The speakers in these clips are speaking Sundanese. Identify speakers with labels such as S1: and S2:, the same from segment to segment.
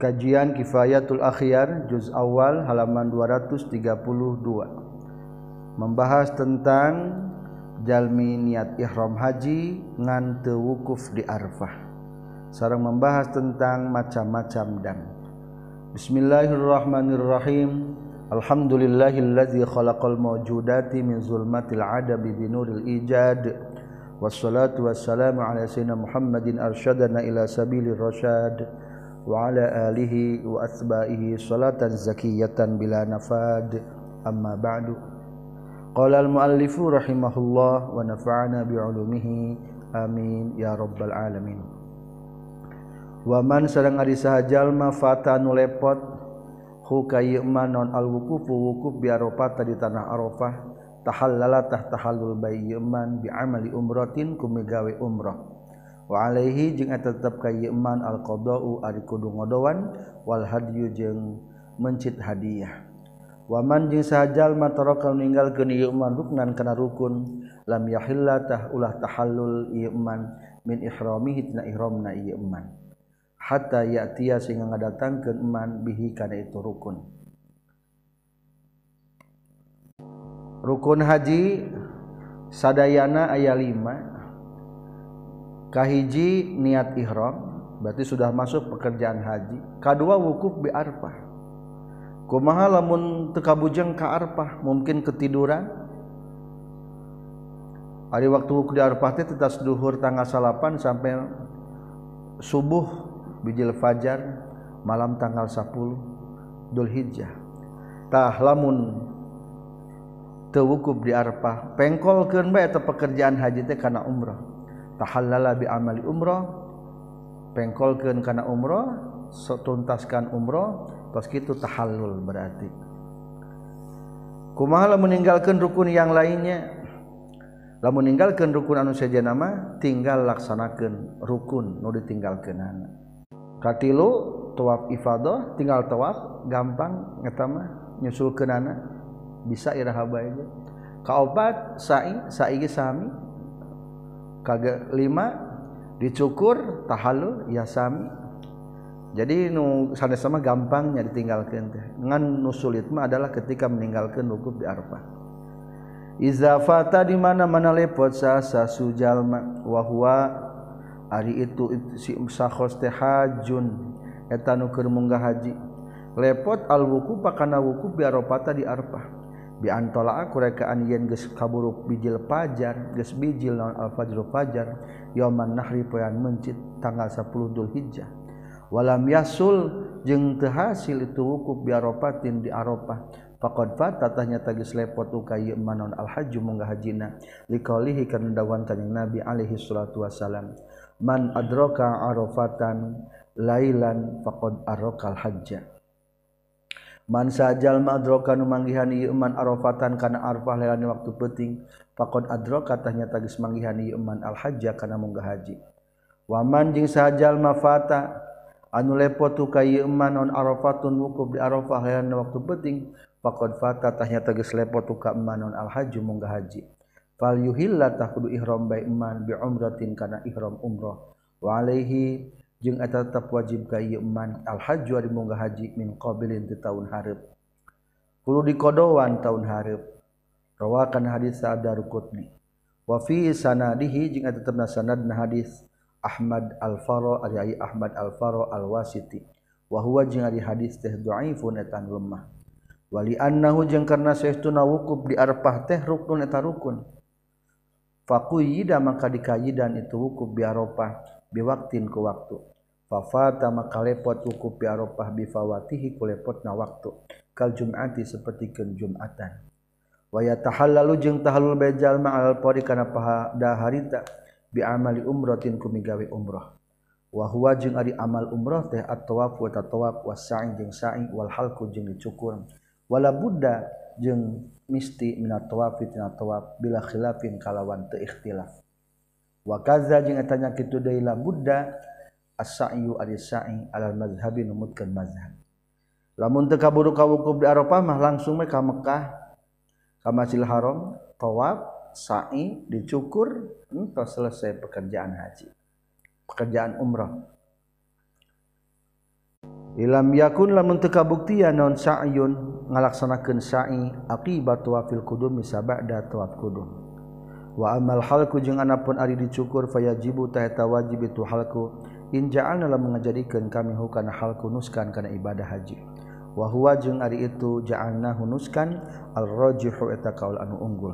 S1: Kajian Kifayatul Akhyar juz awal halaman 232. Membahas tentang jalmi niat ihram haji ngan wukuf di Arfah. Sareng membahas tentang macam-macam dan. Bismillahirrahmanirrahim. Alhamdulillahillazi khalaqal mawjudati min zulmatil adabi binuril ijad. Wassalatu wassalamu ala sayyidina Muhammadin arsyadana ila sabilir rasyad. وعلى آله وأتباعه صلاة زكية بلا نفاد أما بعد قال المؤلف رحمه الله ونفعنا بعلومه آمين يا رب العالمين Waman sedang ari saha jalma fata nu lepot hu kayeuman non al wukufu wukuf bi arafah di tanah arafah tahallala tah tahallul bayyman bi amali umratin kumigawe umrah Waaihi jeung tetap kayman alqdou ari kudu ngodowan Walhadyu jeung mencit hadiah. Waman jeung sajajal matarokal meninggal ke ruknan kana rukun lam yahillatah ulah tahallul iman min ihrami tina ihramna iman. Hatta ya'tiya sehingga ngadatangkeun iman bihi kana itu rukun. Rukun haji sadayana aya 5 kahiji niat ihram berarti sudah masuk pekerjaan haji. Kedua wukuf bi arfah. Kumaha lamun teu kabujeng ka arfah? Mungkin ketiduran? Hari waktu wukuf di arfah teh tetas duhur tanggal salapan sampai subuh bijil fajar malam tanggal 10 Dzulhijjah. Tah lamun teu wukuf di arfah pengkolkeun bae eta pekerjaan haji teh kana umrah tahallala bi amali umrah pengkolkeun kana umrah so, tuntaskan umrah tos kitu tahallul berarti. Kumaha lamun meninggalkan rukun yang lainnya? Lamun meninggalkan rukun anu saja nama tinggal laksanakan rukun nu ditinggalkeun katilu tawaf ifadah tinggal tawaf gampang ngetama nyusul kenana bisa iraha bae kaopat sa'i sa'i sami. kagak lima dicukur tahalul yasami. Jadi nu sana sama gampangnya ditinggalkan teh. Ngan nu sulit mah adalah ketika meninggalkan wukuf di arafah. Iza fata di mana mana lepot sa sujalma wahwa ari itu si sakhos teh hajun eta nu keur munggah haji. Lepot al wukuf pakana wukuf bi arafah di arafah. Arafah antolak akurekaan yen ge kaburuk bijil pajar ges bijil non al-fajru fajar yoman nahri poyan mencit tanggal 10 Dzulhijjah. Walam yasul jeung teu hasil itu wukuf bi arafatin di arafah. Faqad fatatahnya tagis lepot ukay manon al-hajju munggah hajina. Liqaulihi kana dawan kanjing nabi alaihi salatu wasalam man adraka arafatan lailan faqad arokal hajja mansa ajalmadrokan manggihan Iman arofatan karena arfah lelani waktu peting pakon adro katanya tagis manggihan Iman al-haja karena munggah haji. Waman jing sajal mafata anu lepo tu kayeman non arafatun wukuf di arafah lelani waktu peting pakon fata tahnya tagis lepo tu ka eman non al-haji munggah haji. Fal yuhillah tahkudu ihram bai eman bi umratin karena ihram umrah. Wa alaihi jeung eta tetap wajib ka ieu man al hajju ari munggah haji min qabilin ti taun hareup. Kudu dikodowan taun hareup. Rawakan hadis sa Darqutni wa fi sanadihi jeung eta tetepna sanadna hadis Ahmad Al-Faro ari ai Ahmad Al-Faro Al-Wasiti. Wa huwa jeung ari hadis teh dhaifun eta lemah. Wali annahu jeung karna saestuna wukuf di Arfah teh rukun eta rukun. Faquyida maka dikayidan itu wukuf di Arafah biwaktin ke waktu. Fafata maka lepot wuku fi Arafah bifawatihi ku lepotna waktu. Kal Jum'ati seperti ke Jum'atan. Wa yatahallalu jeung tahallul bae jalma alal pori kana pada harita bi amali umratin ku migawe umrah. Wa huwa jeung ari amal umrah teh at-tawaf wa tatawaf wa sa'i jeung sa'i wal halqu jeung dicukur. Wala budda jeung misti minat tawaf tina tawaf bila khilafin kalawan teu ikhtilaf. Wa kaza jeung etanya kitu deui la budda as-sa'yu ari sa'i alal mazhabi numutkeun mazhab lamun teu kaburu ka wukuf di Arafah mah langsung we ka Mekah ka Masjidil Haram tawaf sa'i dicukur hmm, entah selesai pekerjaan haji pekerjaan umrah. Ilam yakun lamun teu kabuktian non sa'yun ngalaksanakeun sa'i aqibat tawafil qudum misabada tawaf qudum. Wa amal halku jeung anapun ari dicukur fayajibu tahta wajib itu halku. Injaan dalam mengajadikan kami hukana hal kunuskan karena ibadah haji. Wahwa jeung Ari itu jaana hunuskan alrojihu eta kaul anu unggul.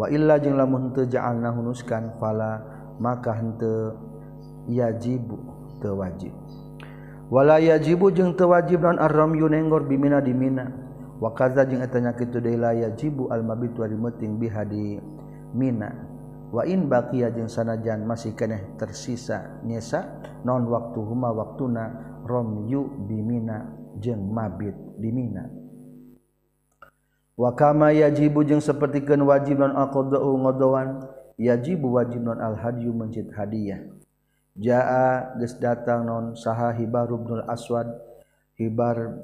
S1: Wa illa jeung lamun teu jaana hunuskan fala maka henteu yajibu teu wajib. Wala yajibu jeung teu wajib non arram yunenggor bimina di mina. Wa kaza jeung eta nya kitu deui la yajibu al mabitu ari meuting biha di mina. Wa in baqiya jeung sanajan masih keneh tersisa nyesa non waktu huma waktuna rom yu bimina jeung mabit di mina. Wa kama yajibu jeung sapertikeun wajib non aqdau ngodowan yajibu wajib non al hadyu mencit hadiah. Jaa geus datang non saha hibar ibnul aswad hibar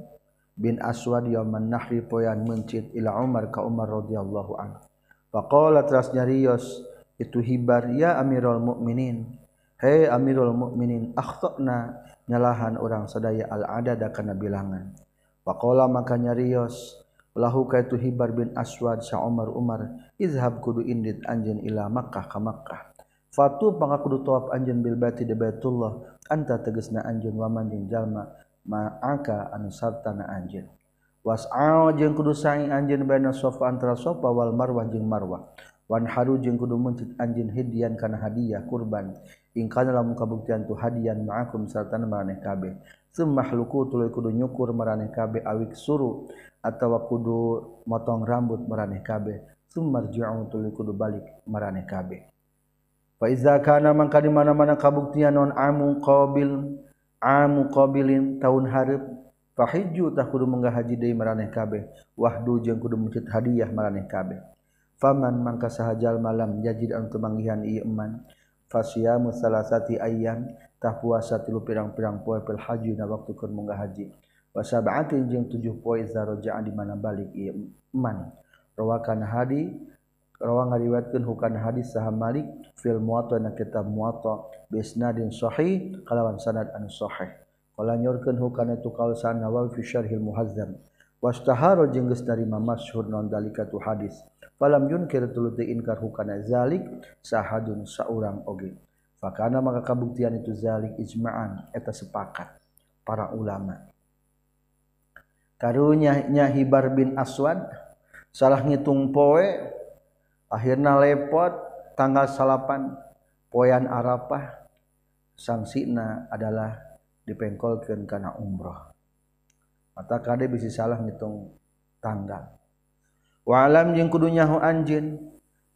S1: bin aswad yauman nahri poyan mencit ila umar ka umar radhiyallahu anhu. Faqala teras nyarios itu hibar ya amirul mukminin hei amirul mukminin akhtana nyalahan orang sadaya al adada kana bilangan faqala maka nyarios lahu ka itu hibar bin aswad sa umar umar izhab kudu indit anjeun ila makkah ka makkah Fatu pangakudu tawaf anjeun bil baiti di Baitullah anta tegasna anjeun waman jeung jalma ma'aka anu sartana anjeun. Was'a jeung kudu sa'i anjeun baina Safa antara Safa wal Marwah jeung Marwah. Wan haru jeung kudu mencit anjeun hadian kana hadiah kurban. In kana lamun kabuktian tu hadian ma'akum sartana maraneh kabeh. Summa hluku tuluy kudu nyukur maraneh kabeh awik suru atawa kudu motong rambut maraneh kabeh. Rji'u tuluy kudu balik maraneh kabeh. Faizakana mangka di mana-mana kabuktian non amu qabil amu qabilin tahun hareup fahiju tah kudu menggah haji deui maraneh kabeh wahdu jeung kudu mencit hadiah maraneh kabeh faman mangka sahajal malam yajid antu manggihan ieu iman. Fasiyamu salasati ayyam tah puasa tilu pirang-pirang poe pil haji na waktu keur munggah haji. Wa sab'atin jeung 7 poe zarojaan di mana balik ieu iman. Rawakan hadi rawa ngariwayatkeun hukan hadis saha Malik fil muwatta na kitab muwatta bi isnadin sahih kalawan sanad anu sahih. Qala nyorkeun hukan itu kaul sa Nawawi fi syarhil muhazzam. Wastaharo jeung geus narima masyhur non dalika tu hadis. Falam yunkir tuluy teu inkar hukana zalik sahadun saurang oge. Fakana maka kabuktian itu zalik ijma'an eta sepakat para ulama. Karunya nya Hibar bin Aswad salah ngitung poe akhirnya lepot tanggal salapan poyan Arafah sanksina adalah dipengkolkan karena umroh mata kade bisa salah ngitung tanggal walam jeung kudu nyaho anjeun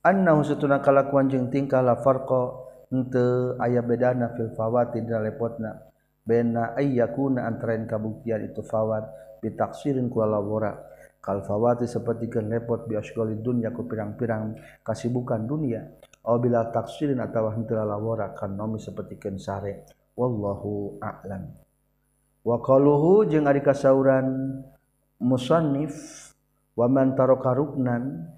S1: annahu satuna kalakuan jeung tingkah la farqa henteu aya bedana fil fawati dina lepotna bena ayyakuna antarain kabuktian itu fawat bitaksirin kula lawora kalfawati sapertikeun lepot bi asghali dunya ku pirang-pirang kasibukan dunia. Aw bila taksirin atawa henteu lawara kan nomi sapertikeun sare. Wallahu a'lam. Wa qaluhu jeung ari kasauran musannif waman taraka ruknan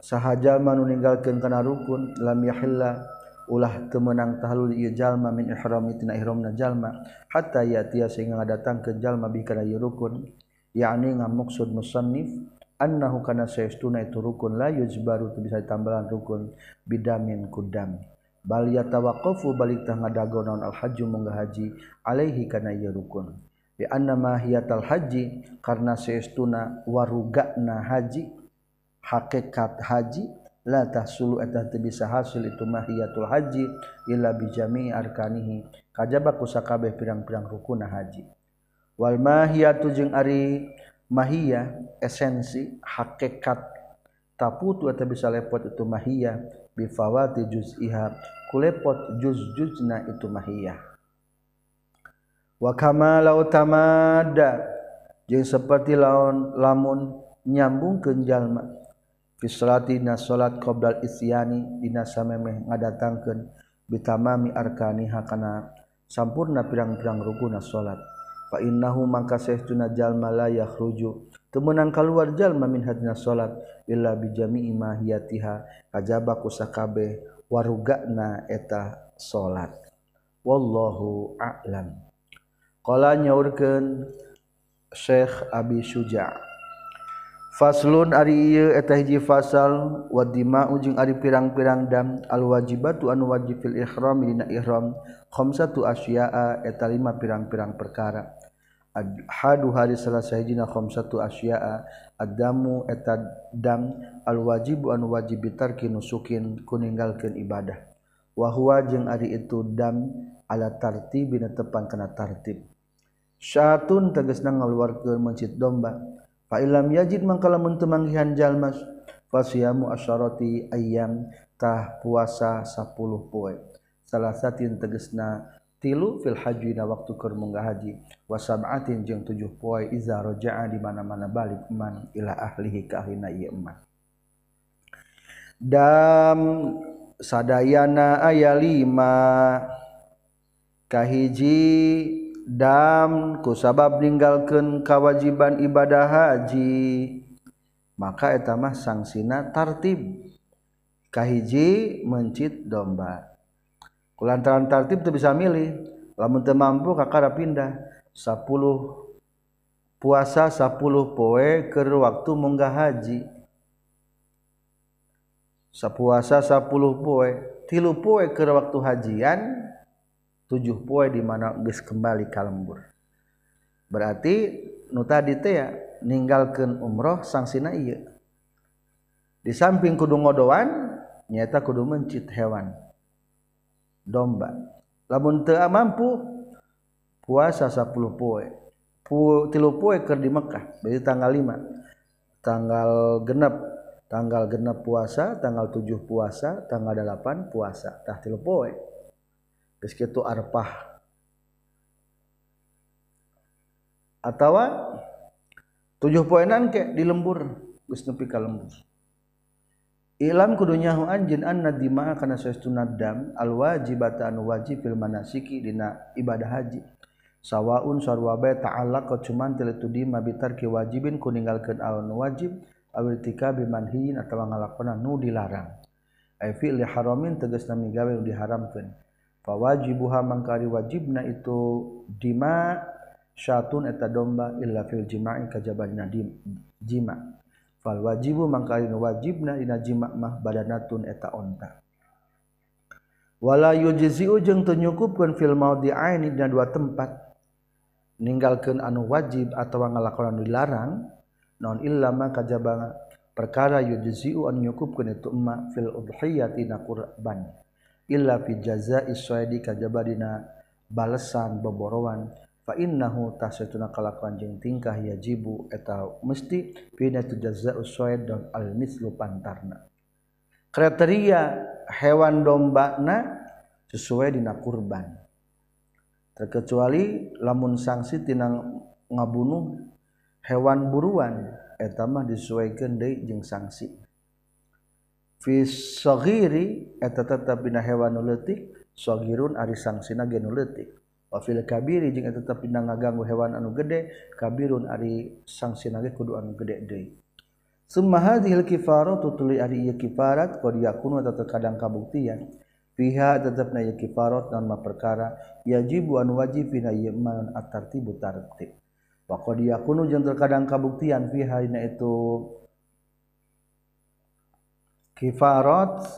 S1: sahaja nu ninggalkeun kana rukun lam yahilla ulah temenang tahlul ieu jalma min ihrami tina ihramna jalma hatta yatiya sehingga ngadatang ke jalma bi kana rukun. Yakni ngamuksud musannif annahu kana saestuna itu rukun la yujbaru tu bisa tambalan rukun bidamin kudam. Bal yatawaqqafu balik tah ngadago naon al hajju mungga haji alaihi kana ieu rukun. di annama hiyatal haji karena seestuna warugana haji hakikat haji la tahsulu eta teu bisa hasil itu mahiyatul haji illa bi jami'i arkanihi. Kajaba kusakabeh pirang-pirang rukunna haji. Wal mahiyatu jeung ari mahiyah esensi hakikat taputu eta bisa lepot itu mahiyah bi fawati juz'iha kulepot juz-juzna itu mahiyah. wakama lautamada jeung seperti laon lamun nyambung ke jalma. Fi salatina salat qoblal isyani dina samemeh ngadatangkeun bitamami arkaniha kana sampurna pirang-pirang rukuna salat. Fa innahu mangka sahtuna jalma la yakhruju. Temenang kaluar jalma min hadna salat illa bi jami'i ma hiyatiha. Kajaba kusakabe warugana eta salat. Wallahu a'lam. Kala nyaurkeun Syekh Abi Suja. Faslun ari ieu eta hiji fasal wa dima'u jeung ari pirang-pirang dam al wajibatu anu wajib fil ihram dina ihram khamsatu asya'a eta lima pirang-pirang perkara. Hadu hari selasa hijina khamsatu asya'a adamu eta dam al wajibu anu wajib bitarki nusukin kuninggalkeun ibadah. Wa huwa jeung ari itu dam ala tartib bina tepang kana tartib Syatun teges na ngaluarkeun mencit domba. Fa ilam yajid mangkala mun teu manggihan jalma fasiyamu asyarati ayyam tah puasa 10 poe. Salasatin tegesna tilu fil haji na waktu keur munggah haji wa sab'atin jeung 7 poe iza raja'a di mana-mana balik man ila ahlihi ka ahlina ieu eman. Dam sadayana aya lima kahiji dam ku sabab meninggalkan kewajiban ibadah haji. Maka etamah sangsina tartib. Kahiji mencit domba. Kulantaran tartib tuh bisa milih lamun teu mampu kakara pindah. 10 puasa 10 poe ke waktu munggah haji. Sapuasa 10 poe tilu poe ke waktu hajian tujuh poe di mana geus kembali ka lembur. Berarti nu tadi teh ya ninggalkeun umroh sangsina ieu. Di samping kudu ngodoan nyata kudu mencit hewan. Domba. Lamun teu mampu puasa 10 poe. Pu tilu poe keur di Mekah berarti tanggal 5 tanggal genep tanggal genep puasa tanggal 7 puasa tanggal 8 puasa. Tah tilu poe. Itu arpah. Atau tujuh poinan kayak di lembur. Nepi ka lembur. Ilam kudunya anjin anna dima kana saestu nadam al wajibatan wajib fil manasiki dina ibadah haji. Sawaun sarwa bae ta'allaq cuman teletu dima ki wajibin ku ninggalkeun al wajib awil tika bimanhiin atawa ngalakona nu dilarang. Ai fi'li haramin tegasna migawe diharamkeun fawajibuha mangkari wajibna itu dima syatun eta domba illa fil jima'i kajabadina jima. Fal wajibu mangkari wajibna dina jima mah badanatun eta onta. Wala yujzi'u jeung teu nyukupkeun fil maudi'aini dina dua tempat. Ninggalkeun anu wajib atawa ngalakonan anu dilarang non illa ma kajaba perkara yujzi'u anu nyukupkeun itu ma fil udhiyati na qurban illa fi jazaa'i syadi kajabadina balesan boborowan fa innahu tasatuna kalakuan jeung tingkah yajibu eta mesti pina tu jazaa'u syad dan al mislu pantarna. Kriteria hewan dombana sesuai dina kurban. Terkecuali lamun sanksi tinang ngabunuh hewan buruan eta mah disesuaikan deui jeung sanksi Fisogiri eta tetap bina hewan nuletik sogirun ari sangsina genuletik. Wafil kabiri jeung eta tetap bina ngaganggu hewan anu gede kabirun ari sangsina ge kudu anu gede deui. Summa hadhil kifarat tutuli ari ieu kifarat qad yakunu eta terkadang kabuktian. Fiha tetapna ieu kifarat dan ma perkara yajibu anu wajib bina ieu man at-tartibu tartib. Wa qad yakunu jeung terkadang kabuktian fiha dina itu kifarat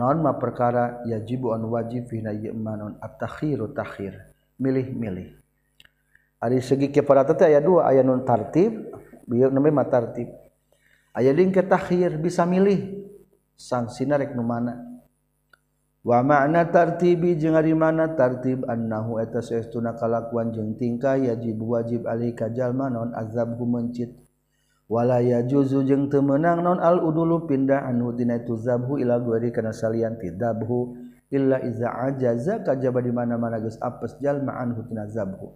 S1: non ma perkara yajibu an wajib fi yamanon at-takhiru takhir. Milih-milih. Ari segi kifarat teh aya dua aya nun tartib bieu namanya ma tartib. Aya ding ke takhir bisa milih. Sangsina rek nu mana? Wa makna tartibi jeung ari mana? Tartib annahu eta saestuna kalakuan jeung tingkah yajib wajib alika jalma non azabhu mencit wala ya juzu jeung temenang non al-udulu pindah anudina itu zabhu ila guari kana salian tidabhu illa iza ajaza kajaba di mana-mana geus apes jalma anhu tina zabhu.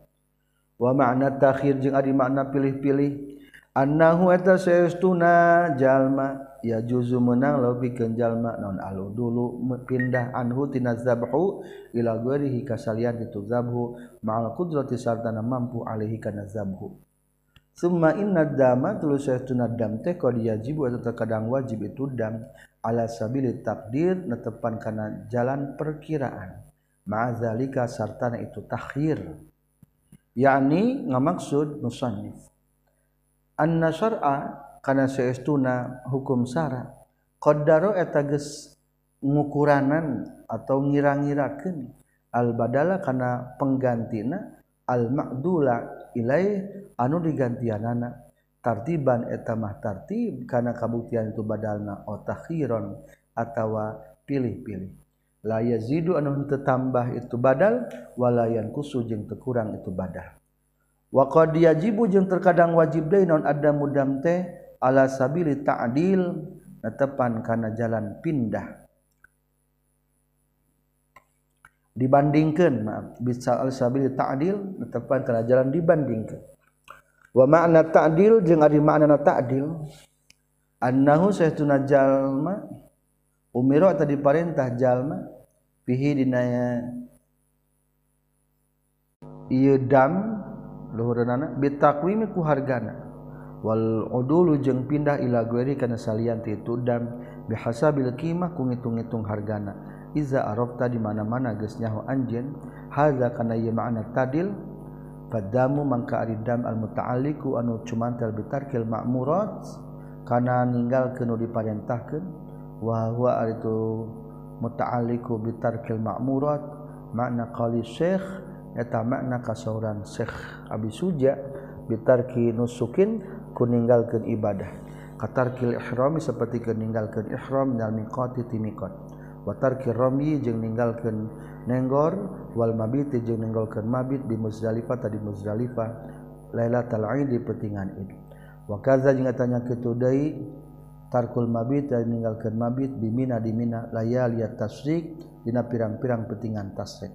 S1: Wa ma'na takhir jeung ari makna pilih-pilih annahu eta saestuna jalma ya juzu menang law jalma non al-udulu pindah anhu tina zabhu ila guari kasalian itu zabhu ma'al qudrati sartana mampu alaihi kana zabhu. Summa inna dama tulu saytuna dam teh qad yajibu atau terkadang wajib itu dam. Ala sabili takdir netepan kana jalan perkiraan. Ma'azalika sartana itu takhir. Yakni ngamaksud musannif. Anna syar'a kana saestuna hukum syara qaddaro eta geus ngukuranan atau ngira-ngirakeun. Al badala kana penggantina al-ma'dula ilai anu digantian anak tartiban etamah tartib karena kabuktian itu badalna otakhiron atawa pilih-pilih. La yazidu anu tetambah itu badal walayan kusu jeung tekurang itu badal. Wa qad yajibu jeung terkadang wajib deui ada mudam damte ala sabili ta'dil netepan kana jalan pindah. Dibandingkan bisa al sabili ta'dil netepan kana jalan dibandingkan. Wa makna ta'dil jeung ari makna ta'dil. Annahu saytuna jalma umiro atau diperintah jalma fihi dinaya ieu dam luhureunana bitakwimi ku hargana wal udulu jeung pindah ila gueri kana salian ti itu dam bihasabil qimah ku ngitung-ngitung hargana iza arafta di mana-mana geus nyaho anjeun hadza kana ieu makna tadil. Fadamu mangka ari dam al muta'alliqu anu cumantel bitarkil ma'murat. Kana ninggalkeun nu diparentahkeun. Wahwa itu muta'alliqu bitarkil ma'murat. Makna qali syekh eta makna kasauran syekh abi suja bitarki nusukin ku ninggalkeun ibadah. Katarkil ihram seperti ke ninggalkeun ihram minal miqati ti miqat wa tarkil rami jeung ninggalkeun nenggor wal mabit jeung ninggalkeun mabit di Muzdalifah tadi Muzdalifah lailatul aid di petingan id. Wa kadza jeung tanya kitu tarkul mabit dan meninggalkan mabit bimina di mina laya liat tasrik dina pirang-pirang petingan tasrik.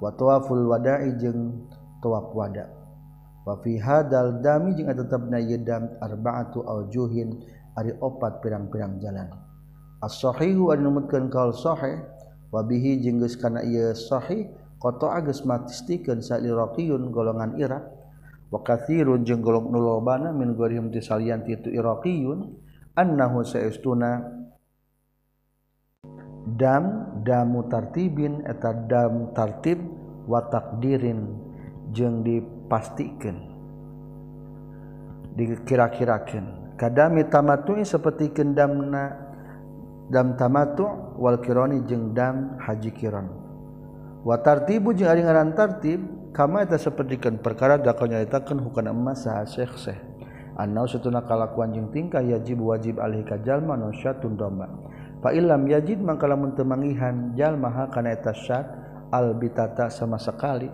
S1: Wa tawaful wada'i jeung tawaf wada. Wa fi hadal dami jeung tetepna yedam arba'atu aujuhin ari opat pirang-pirang jalan as-sahihu anu numutkeun kaul sahih wa bihi jeung geus kana ieu sahih qata agus matistikeun saliraqiyun golongan Irak wa katsirun jeung golong nu lobana min gorihum tisalian titu iraqiyun annahu saestuna dam damu tartibin eta dam tartib wa takdirin jeung dipastikeun dikira-kirakeun. Kadami tamatui seperti kendamna dam tamatu wal kironi jeung dam haji kiron. Wa tartibu jeung ari ngaran tartib kama eta sapertikeun perkara da nyaitakeun hukana emas saha syekh syekh annau satuna kalakuan jeung tingkah yajib wajib alih ka jalma nu syatun domba. Fa illam yajid mangka lamun teu mangihan jalma ha kana eta syat al bitata sama sekali.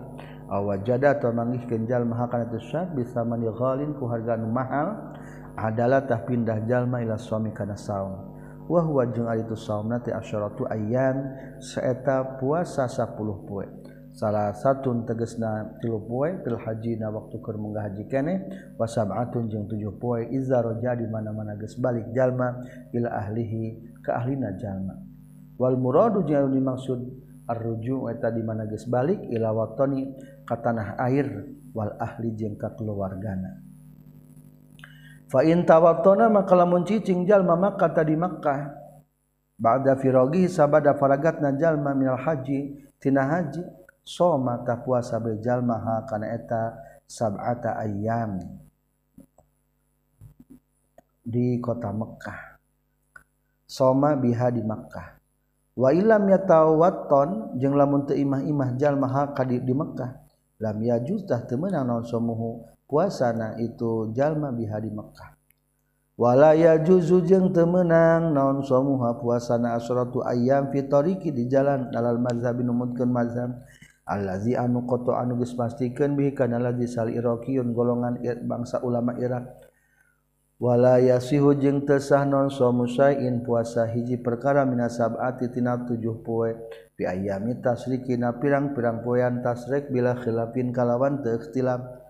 S1: Awajada atau mangihkeun jalma kana eta syat bisa mani ghalin ku harga nu mahal adalah tah pindah jalma ila suami kana saung. wahwa jeung ari tu saumna ti asyaratu ayyam. Saeta puasa 10 poe. Salah satu tegesna tilu poe fil hajina waktu keur munggah haji wa sab'atun jeung 7 poe. Iza raja di mana-mana geus balik jalma ila ahlihi ka ahlina jalma. Wal muradu jeung dimaksud arruju eta di mana geus balik ila watani ka tanah air. Wal ahli jeung ka keluargana. Fa in tawattana maka lamun cicing jalma Makkah tadi Makkah. Ba'da firaghi sabada faragatna jalma minal haji. Tina haji soma tak puasa bejal maha karena eta sab'ata ayam di kota Mekah soma biha di Mekah wa ilam yatawatton jeung lamun teu imah-imah jalma kadi di Mekah lam yajuz tah teu meunang naon somuhu puasana itu jalma biha di Mekah walaya juzu jeung teu meunang naon somuha puasana asratu ayam tariqi di jalan alal mazhab numutkeun mazhab. Allazi anu qata anu geus pastikeun bihi kana allazi sal iraqiyun golongan bangsa ulama Irak. Walaya sihu jeung teu sah naon somu sain puasa hiji perkara minasabati tina tujuh poe. Bi ayami tasrikina pirang-pirang poean tasrik bila khilafin kalawan teu ikhtilaf.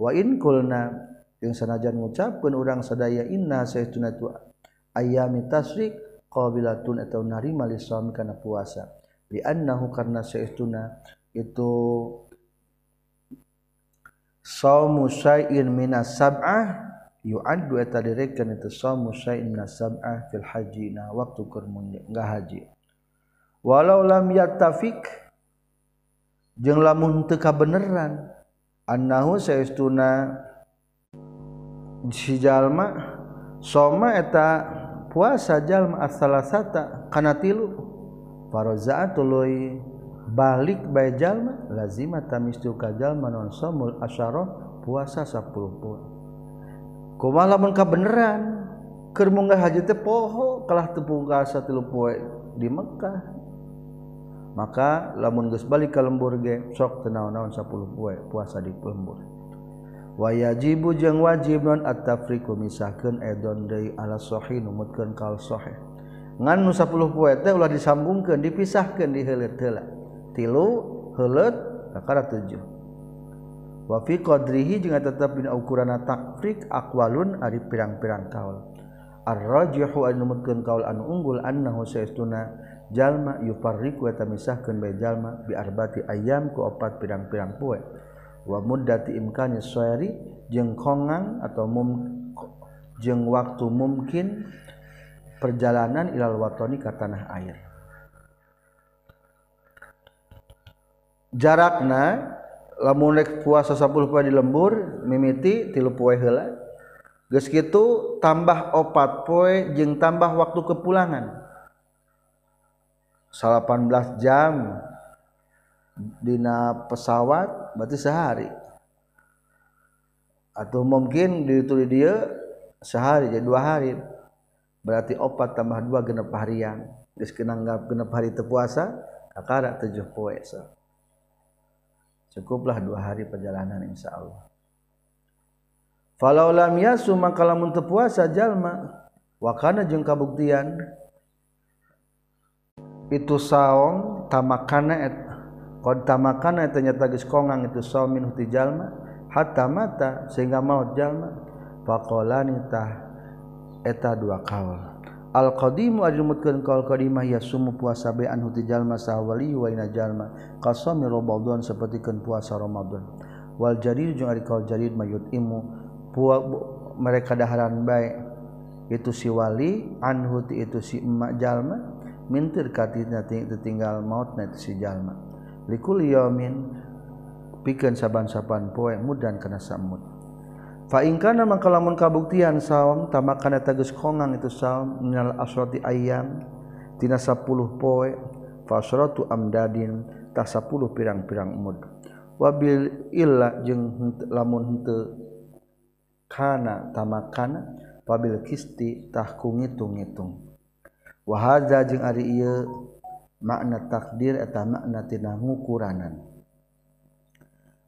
S1: wainkulna yang sanajan ngucapkan urang sadaya inna sayuna ayami tasrik qabilatun atau narima li suami karena puasa. Li karena saytuna itu saumu syai'in minas sab'ah yu'addu eta direkeun itu saumu syai'in minas sab'ah fil haji nah waktu keur enggak haji. Walau lam yattafik jeung lamun teu kabeneran annahu saestuna si jalma soma eta puasa jalma as-salasata kana tilu. Faraza'atului balik bae jalma lazima tamistu ka jalma non somul asyara puasa 10 poe kumaha lamun kabeneran keur munggah haji teh poho kalah tepung ka 3 poe di Mekkah maka lamun geus balik ka lembur ge sok teu naon-naon 10 poe puasa di lembur. Wa yajibu jeung wajib non at-tafriqu misahkeun edon deui ala sahih numutkeun kal sahih. Ngan nu 10 poe teh ulah disambungkeun dipisahkeun di heuleut heula tilu heuleut kakara 7 wa fi qadrihi jeung tetep dina ukurana takfrik aqwalun ari pirang-pirang kaul. Ar-rajihu an numutkeun kaul anu unggul annahu saestuna jalma yufarriqu eta misahkeun bae jalma bi arbati ayam ku opat pirang-pirang poe. Wa muddati imkani sayri jeung kongang atau mum jeung waktu mungkin perjalanan ilal watoni ka tanah air. Jarakna lamun rek puasa 10 poe di lembur mimiti tilu poe heula. Geus kitu tambah opat poe jeung tambah waktu kepulangan 18 jam Dina pesawat berarti sehari. Atau mungkin dituli dia sehari jadi dua hari. Berarti opat tambah dua genep harian. Geus kenanggap genep hari terpuasa kakara tujuh puasa. Cukuplah dua hari perjalanan insya Allah falau lam yasum maka lamun puasa jalma. Wakana jeung kabuktian itu saum tamakana et qad tamakana ternyata geus kongang itu saum min huti jalma hatta mata sehingga maut jalma. Faqalani tah eta dua kaul. Al qadimu ajmutkeun kaul qadimah ya sumu puasa be an huti jalma sawali wa ina jalma. Qasami ramadan sapertikeun puasa ramadan. Wal jarir jeung ari kaul jarir mayut imu pua mereka daharan baik itu si wali anhu itu si emak jalma. mintir katina ditinggal maut net si jalma likul yamin pikeun saban-saban poe mudan kana samud fa in kana mangka lamun kabuktian saum tamakana tegas kongang itu saum minal asrati ayyam tina 10 poe fa asratu amdadin tah 10 pirang-pirang mud wabil illa jeung lamun henteu kana tamakana wabil kisti tah kungitung-ngitung wahaza jeung ari ieu makna takdir eta makna tina ngukuranan.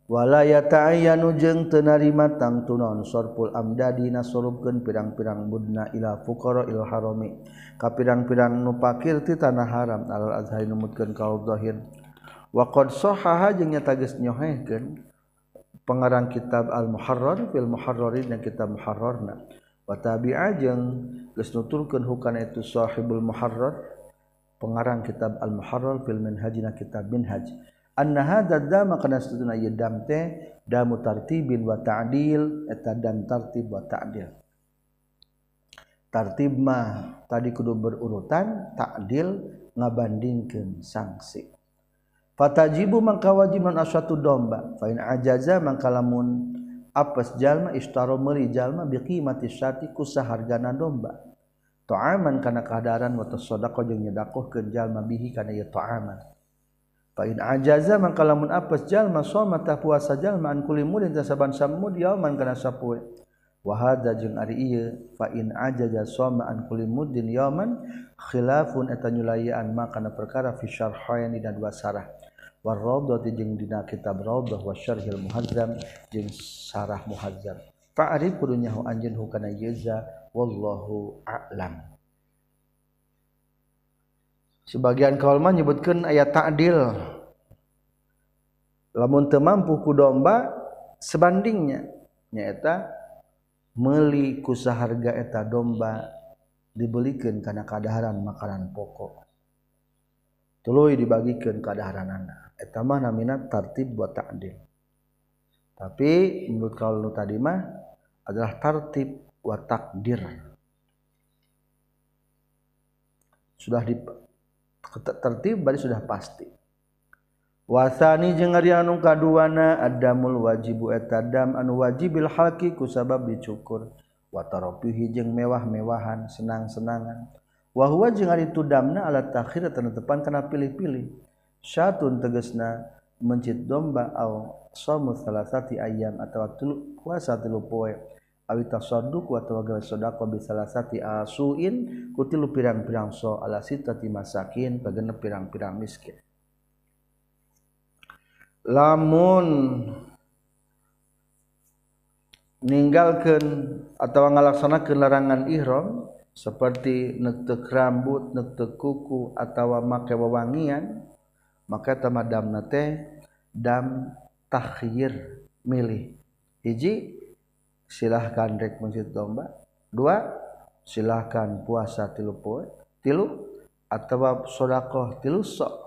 S1: Wala yata'ayyanu jeung teu narima tangtunaon sarful amdadi nasorupkeun pirang-pirang budna ila fuqara il harami. Ka pirang-pirang nu pakir ti tanah haram alal azhari numutkeun kaul zahir. Wa qad sahaha jeung nyata geus nyohehkeun pengarang kitab al muharrar fil muharrari dan kitab muharrarna. Wa tabi'a jeung geus nuturkeun hukana itu sahibul muharrar pengarang kitab al muharrar fil minhajina kitab minhaj. Anna hadza dama kana satuna ieu dam teh damu tartibin wa ta'dil eta dan tartib wa ta'dil. Tartib mah tadi kudu berurutan ta'dil ngabandingkeun sanksi fatajibu mangka wajib aswatu domba fa in ajaza mangka lamun apes jalma istaro meuli jalma biqimati syati ku sahargana domba. Ta'aman kana kadaran wa tasaddaqah jeung nyedakohkeun jalma bihi kana ieu ta'aman fa in ajaza maka lamun apes jalma soma ta puasa jalma an kulli mudin tasaban samud yauman kana sapoe ari ieu fa in ajaza soma an kulli mudin yauman khilafun eta nyulayan makana perkara fi syarhaini dan dua sarah warraudhati jeung dina kitab raudhah wa syarhil muhazzam jeung sarah muhazzam. Fa'arif kudu nyaho anjeun hukana yeza wallahu a'lam. Sebagian kaul mah nyebutkeun aya ta'dil. Lamun teu mampu ku domba sebandingnya nyaeta meuli ku saharga eta domba dibelikeun kana kadaharan makanan pokok. Tuluy dibagikan kadaharanana. eta mah namina tartib buat ta'dil. Tapi menurut kalau tadi mah adalah tartib wa takdir. Sudah di tertib berarti sudah pasti. Wasani jeung ari anu kaduana adamul wajibu etadam anu wajibil halqi ku sabab dicukur. Wa tarafihi jeung mewah-mewahan senang-senangan. Wa huwa jeung ari tudamna ala takhir tanu tepan kana pilih-pilih. Syatun tegasna mencit domba au samu salasati ayam atawa tulu puasa tilu poe. Awi tasadduk wa tawagal sedekah bi salasati asuin ku tilu pirang-pirang so ala sitati masakin bagenep pirang-pirang miskin. Lamun ninggalkan atau ngalaksanakan larangan ihram seperti netek rambut, netek kuku atau make wewangian maka tamadam nate dam takhir milih. Hiji silahkan rek mencit domba. Dua silahkan puasa tilu poe tilu atau sodakoh tilu sok.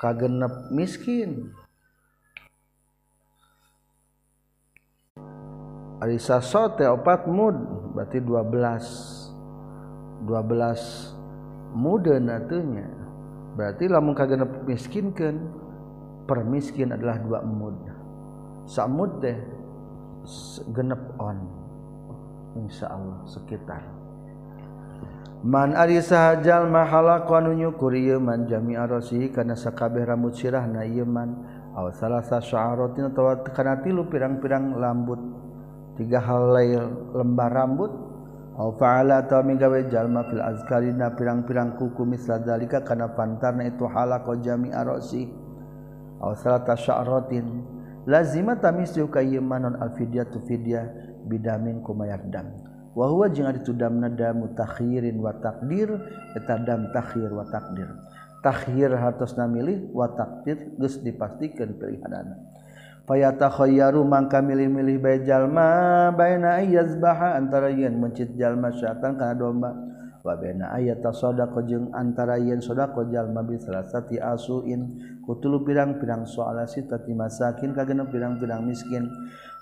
S1: Kagenep miskin. Arisa sote opat mud berarti 12 12 muda natunya berarti lamun kagenep miskinkan permiskin adalah dua mud samud teh genep on insya Allah sekitar. Man ari sahajal mahala anu nyukur ieu man jami rasi kana sakabeh rambut sirahna ieu man aw salasa sya'aratin atawa kana tilu pirang-pirang lambut. Tiga halai lembar rambut faala atau migawe jalma fil azkarina pirang-pirang kuku misla dalika kana pantarna itu halaqo jami arosi. Aw salata sya'ratin lazima tamisu kayyimanon alfidyatu fidya bidamin kumayat dam wa huwa jeung ari tudamna damu takhirin wa taqdir eta dam takhir wa taqdir. Takhir hartosna milih wa taqdir geus dipastikeun pilihanana. fayatakhayyaru mangka milih-milih bae jalma baina ayyazbaha antara yen mencit jalma syaitan ka domba. Wa baina ayata sadaqa jeung antara yen sadaqa jalma bi salasati asuin. Kutulu pirang-pirang soala sitati masakin ka genep pirang-pirang miskin.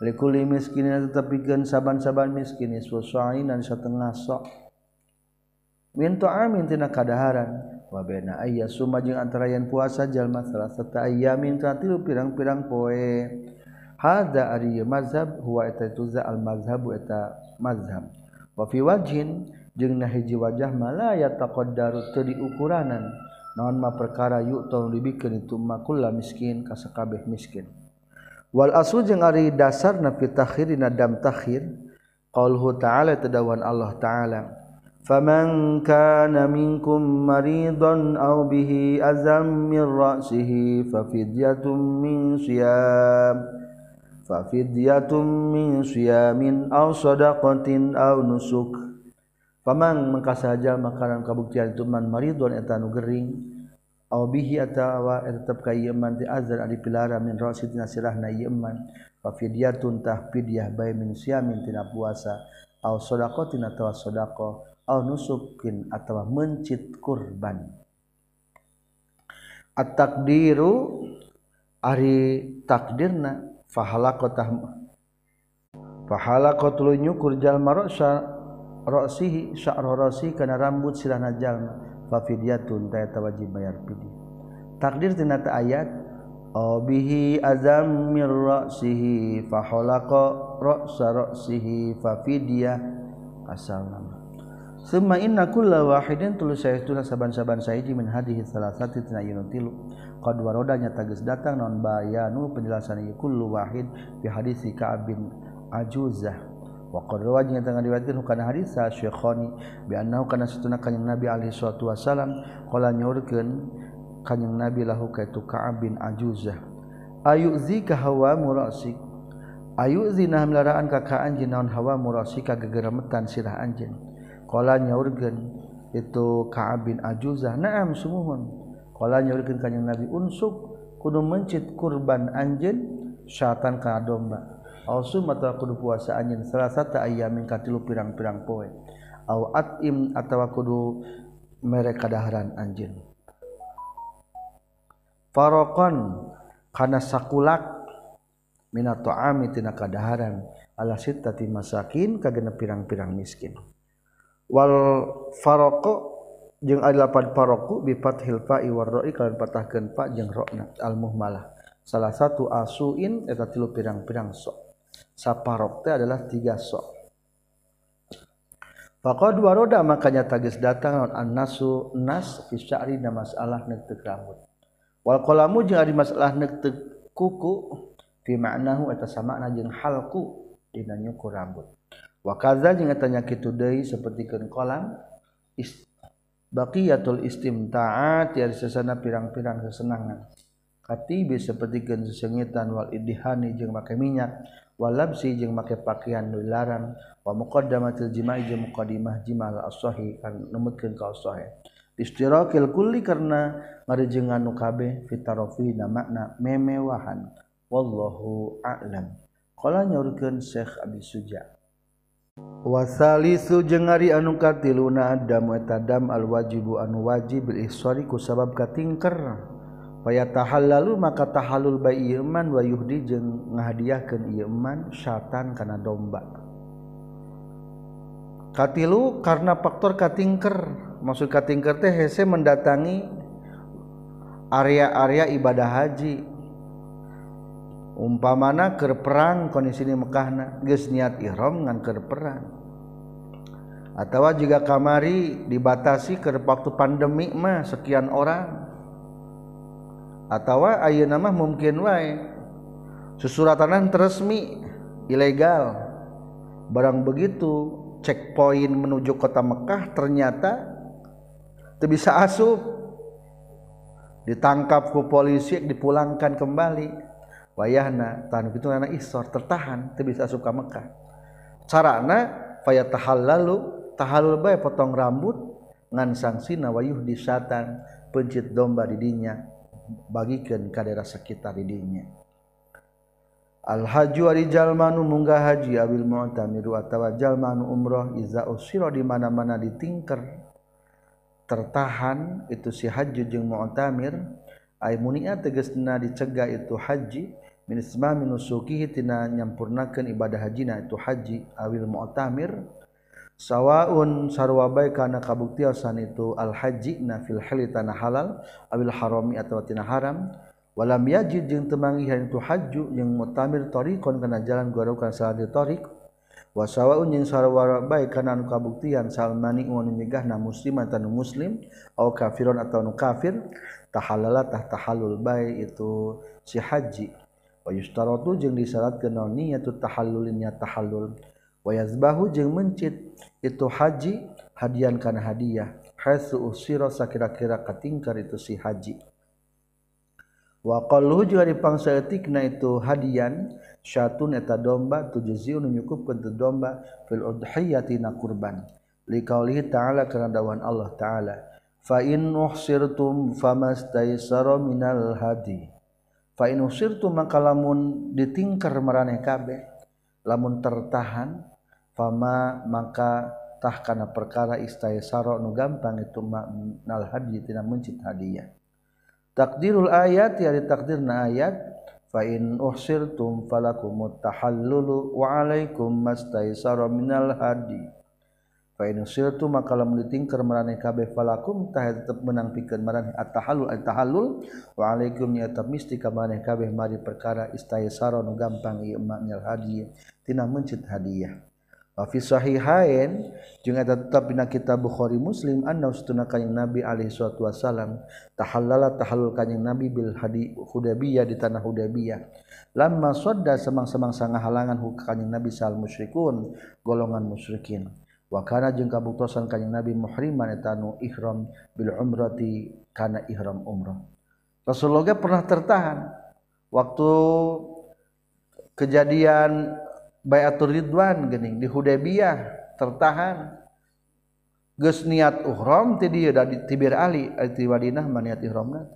S1: Likuli miskinin tetepikeun saban-saban miskin isfu sa'inan satengah sok. Min ta'amin tina kadaharan. Wa baina ayya summa jeung antara yang puasa jalma salah satu ayamin tilu pirang-pirang poe. Hada ari mazhab huwa eta tuza al mazhabu eta mazhab. Wa fi wajhin jeung na hiji wajah mala yataqaddaru teu diukuranan ma perkara yuk tolong dibikin itu makulah miskin kaskabeh miskin. Wal asu jeung ari dasar na fitakhir na dam takhir qaulhu ta'ala tadawan Allah ta'ala فمن كان منكم مريضا أو به أذى من رأسه ففدية من صيام ففدية من صيام أو صدقة أو نسك. Pamang mangka saja makanan kabuktian itu man maridon eta nu gering aw bihi atawa eta tetep ka ieu man ti azar ari pilara min rasid nasirahna ieu man fa fidyatun tah fidyah bae min siamin tina puasa aw shadaqatin atawa shadaqah nusukin atau mencit kurban. At takdiru ari takdirna fahala kota fahala kotul nyukur jalma rosa rosihi sya'ro rosi kana rambut silana jalma fa fidyatun ta wajib bayar fidyah takdir tina ta ayat bihi azam mir rosihi fahalaqa rosa rosihi fa fidyah. Asal nama. Summa inna kulla wahidin tulu sayahtuna saban-saban sayji min hadihi satu tina yunutilu. Kau Qad roda nyata datang non bayanu penjelasan ieu kullu wahid Bi hadis Ka'ab bin Ajuzah. Wa qad rawa jeung tangga diwatkeun hadis sa syekhoni bi annahu kana situna kanyang Nabi alaihi suatu wasalam qala kanyang Nabi lahu ka Ka'ab bin Ajuzah. Ayu zika hawa murasik Ayu zinah kakak kakaan jinaun hawa murasika gegeremetan sirah anjin qala nyorkeun itu Ka'ab bin Ajuzah. Na'am sumuhun. Qala nyorkeun kanyang Nabi. Unsuk kudu mencit kurban anjeun syaitan ka domba. Mata kudu puasa anjin salah satu ayam mingkatilu pirang-pirang poe. Atim atau kudu mereka daharan anjin Farokon karena sakulak minato amitina kadaharan. Ala sitati masakin kagena pirang-pirang miskin wal faroko jeung adalah paroku bipat hilfa iwarroi kalian patahkan pak jeng rokna almuh malah salah satu asuin eta tilu pirang-pirang sok saparok teh adalah tiga sok Faqad waroda makanya tagis datang an nasu nas fi sya'ri na masalah nektek rambut. Wal qalamu jeung ari masalah nektek kuku fi ma'nahu eta samana jeung halku dina nyukur rambut. Wa kadza jeung eta nya kitu deui sapertikeun kolam ist baqiyatul istimta'at ya sesana pirang-pirang sesenangan. Katibi sapertikeun sesengitan wal idhani jeung make minyak walabsi jeung make pakaian nu dilarang wa muqaddamatil jima'i jeung muqaddimah jimal as-sahih kan numutkeun ka as-sahih istirakil kulli karena ngarejengan nu kabeh fitarofi na makna memewahan. Wallahu a'lam. Qala nyaurkeun Syekh Abi Suja wasalisu jeung ari anu katiluna adam eta dam al wajibu anu wajib bil ihsari ku sabab katingker. Paya tahallalu maka tahallul ba ieu wa yuhdi jeung ngahadiahkeun ieu iman syatan kana domba. Katilu karena faktor katingker. Maksud katingker teh hese mendatangi area-area ibadah haji. Umpa mana ke perang kondisi ini Mekkahna niat Iram ke perang. Atau juga kamari dibatasi ke waktu pandemikmah sekian orang. Atau Ayo nama mungkin wa susuratanan resmi ilegal. Barang begitu checkpoint menuju kota Mekkah ternyata bisa asup. Ditangkapku polisi dipulangkan kembali wayahna tan itu anak isor tertahan bisa suka Mekkah carana pay tahal lalu tahalul bay potong rambut ngan sangsina wayuh di syatan pencit domba didinya bagikan ka daerah sekitar didinya Al-haju arijalmanu munggah haji abil mu'tamiru atawa jalmanu umroh iza usiro di mana-mana ditingker tertahan itu si haji jeung mu'tamir ay munia dicegah itu haji min ismami nusukihi tina nyampurnakeun ibadah hajina itu haji awil mu'tamir sawaun sarwa bae kana kabuktiasan itu al haji na fil hali tanah halal awil harami atawa tina haram. Walam yajid jeung temangi hari itu haju jeung mu'tamir tariqon kana jalan garau kana salat tariq. Wa sawaun jeung sarwa bae kana anu kabuktian salmani anu nyegahna musliman tanu muslim au kafirun atawa nu kafir tahalala tah tahallul bae itu si haji. Wa yustaratu jeung disyaratkeun niatu tahallulin ya tahallul. Wayazbahu jeung mencit itu haji hadian kana hadiah. Haitsu usira sakira-kira katingkar itu si haji. Wa qalluhu juga dipangsaeutikna itu hadian syatun eta domba tujziun nyukupkeun tu domba fil udhiyati na kurban. Liqaulihi ta'ala kana dawan Allah ta'ala fa in uhsirtum famastaysara minal hadi Fain usirtu maka lamun ditingker meraneh kabeh lamun tertahan fama maka tah kana perkara istaisara nu gampang itu maknal hadi tina mencit hadiah. Takdirul ayat ya ditakdirna ayat fa in uhsirtum falakum tahallulu wa alaikum mastaisara minal hadi uhsirtum maka lamun ditingker maraneh kabeh falakum tah tetep menang pikeun maraneh at-tahallul at-tahallul wa alaikum ya tetep misti ka maraneh kabeh mari perkara istaisara nu gampang ieu maknal hadi tina mencit hadiah. Fi sahihain jeung eta tetep dina kitab Bukhari Muslim anna ustuna kanjing Nabi alaihi salatu wasalam tahallala tahallul kanjing Nabi bil hadi Hudaybiyah di tanah Hudaybiyah. Lamma sadda semang-semang sanga halangan hu Nabi sal musyrikun golongan musyrikin wa kana jeung kabuktosan kanjing Nabi muhriman eta nu ihram bil umrati kana ihram umrah. Rasulullah pernah tertahan waktu kejadian bayatul ridwan gening di Hudaybiyah tertahan. Geus niat uhram ti dieu da tibir Ali ti Madinah maniat ihramna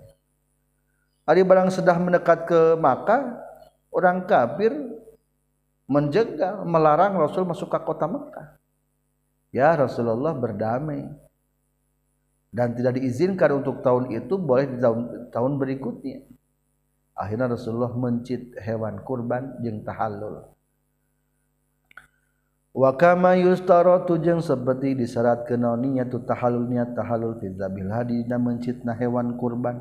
S1: ari barang sedah mendekat ke Makkah orang kafir menjegal melarang Rasul masuk ke kota Makkah ya Rasulullah berdamai. Dan tidak diizinkan untuk tahun itu boleh di tahun, tahun berikutnya. Akhirnya Rasulullah mencit hewan kurban jeung tahallul. Wakama yustaro tujeng seperti disyarat kenoninya tu tahalulnya tahalul fizabil hadi. Dan mencitna hewan kurban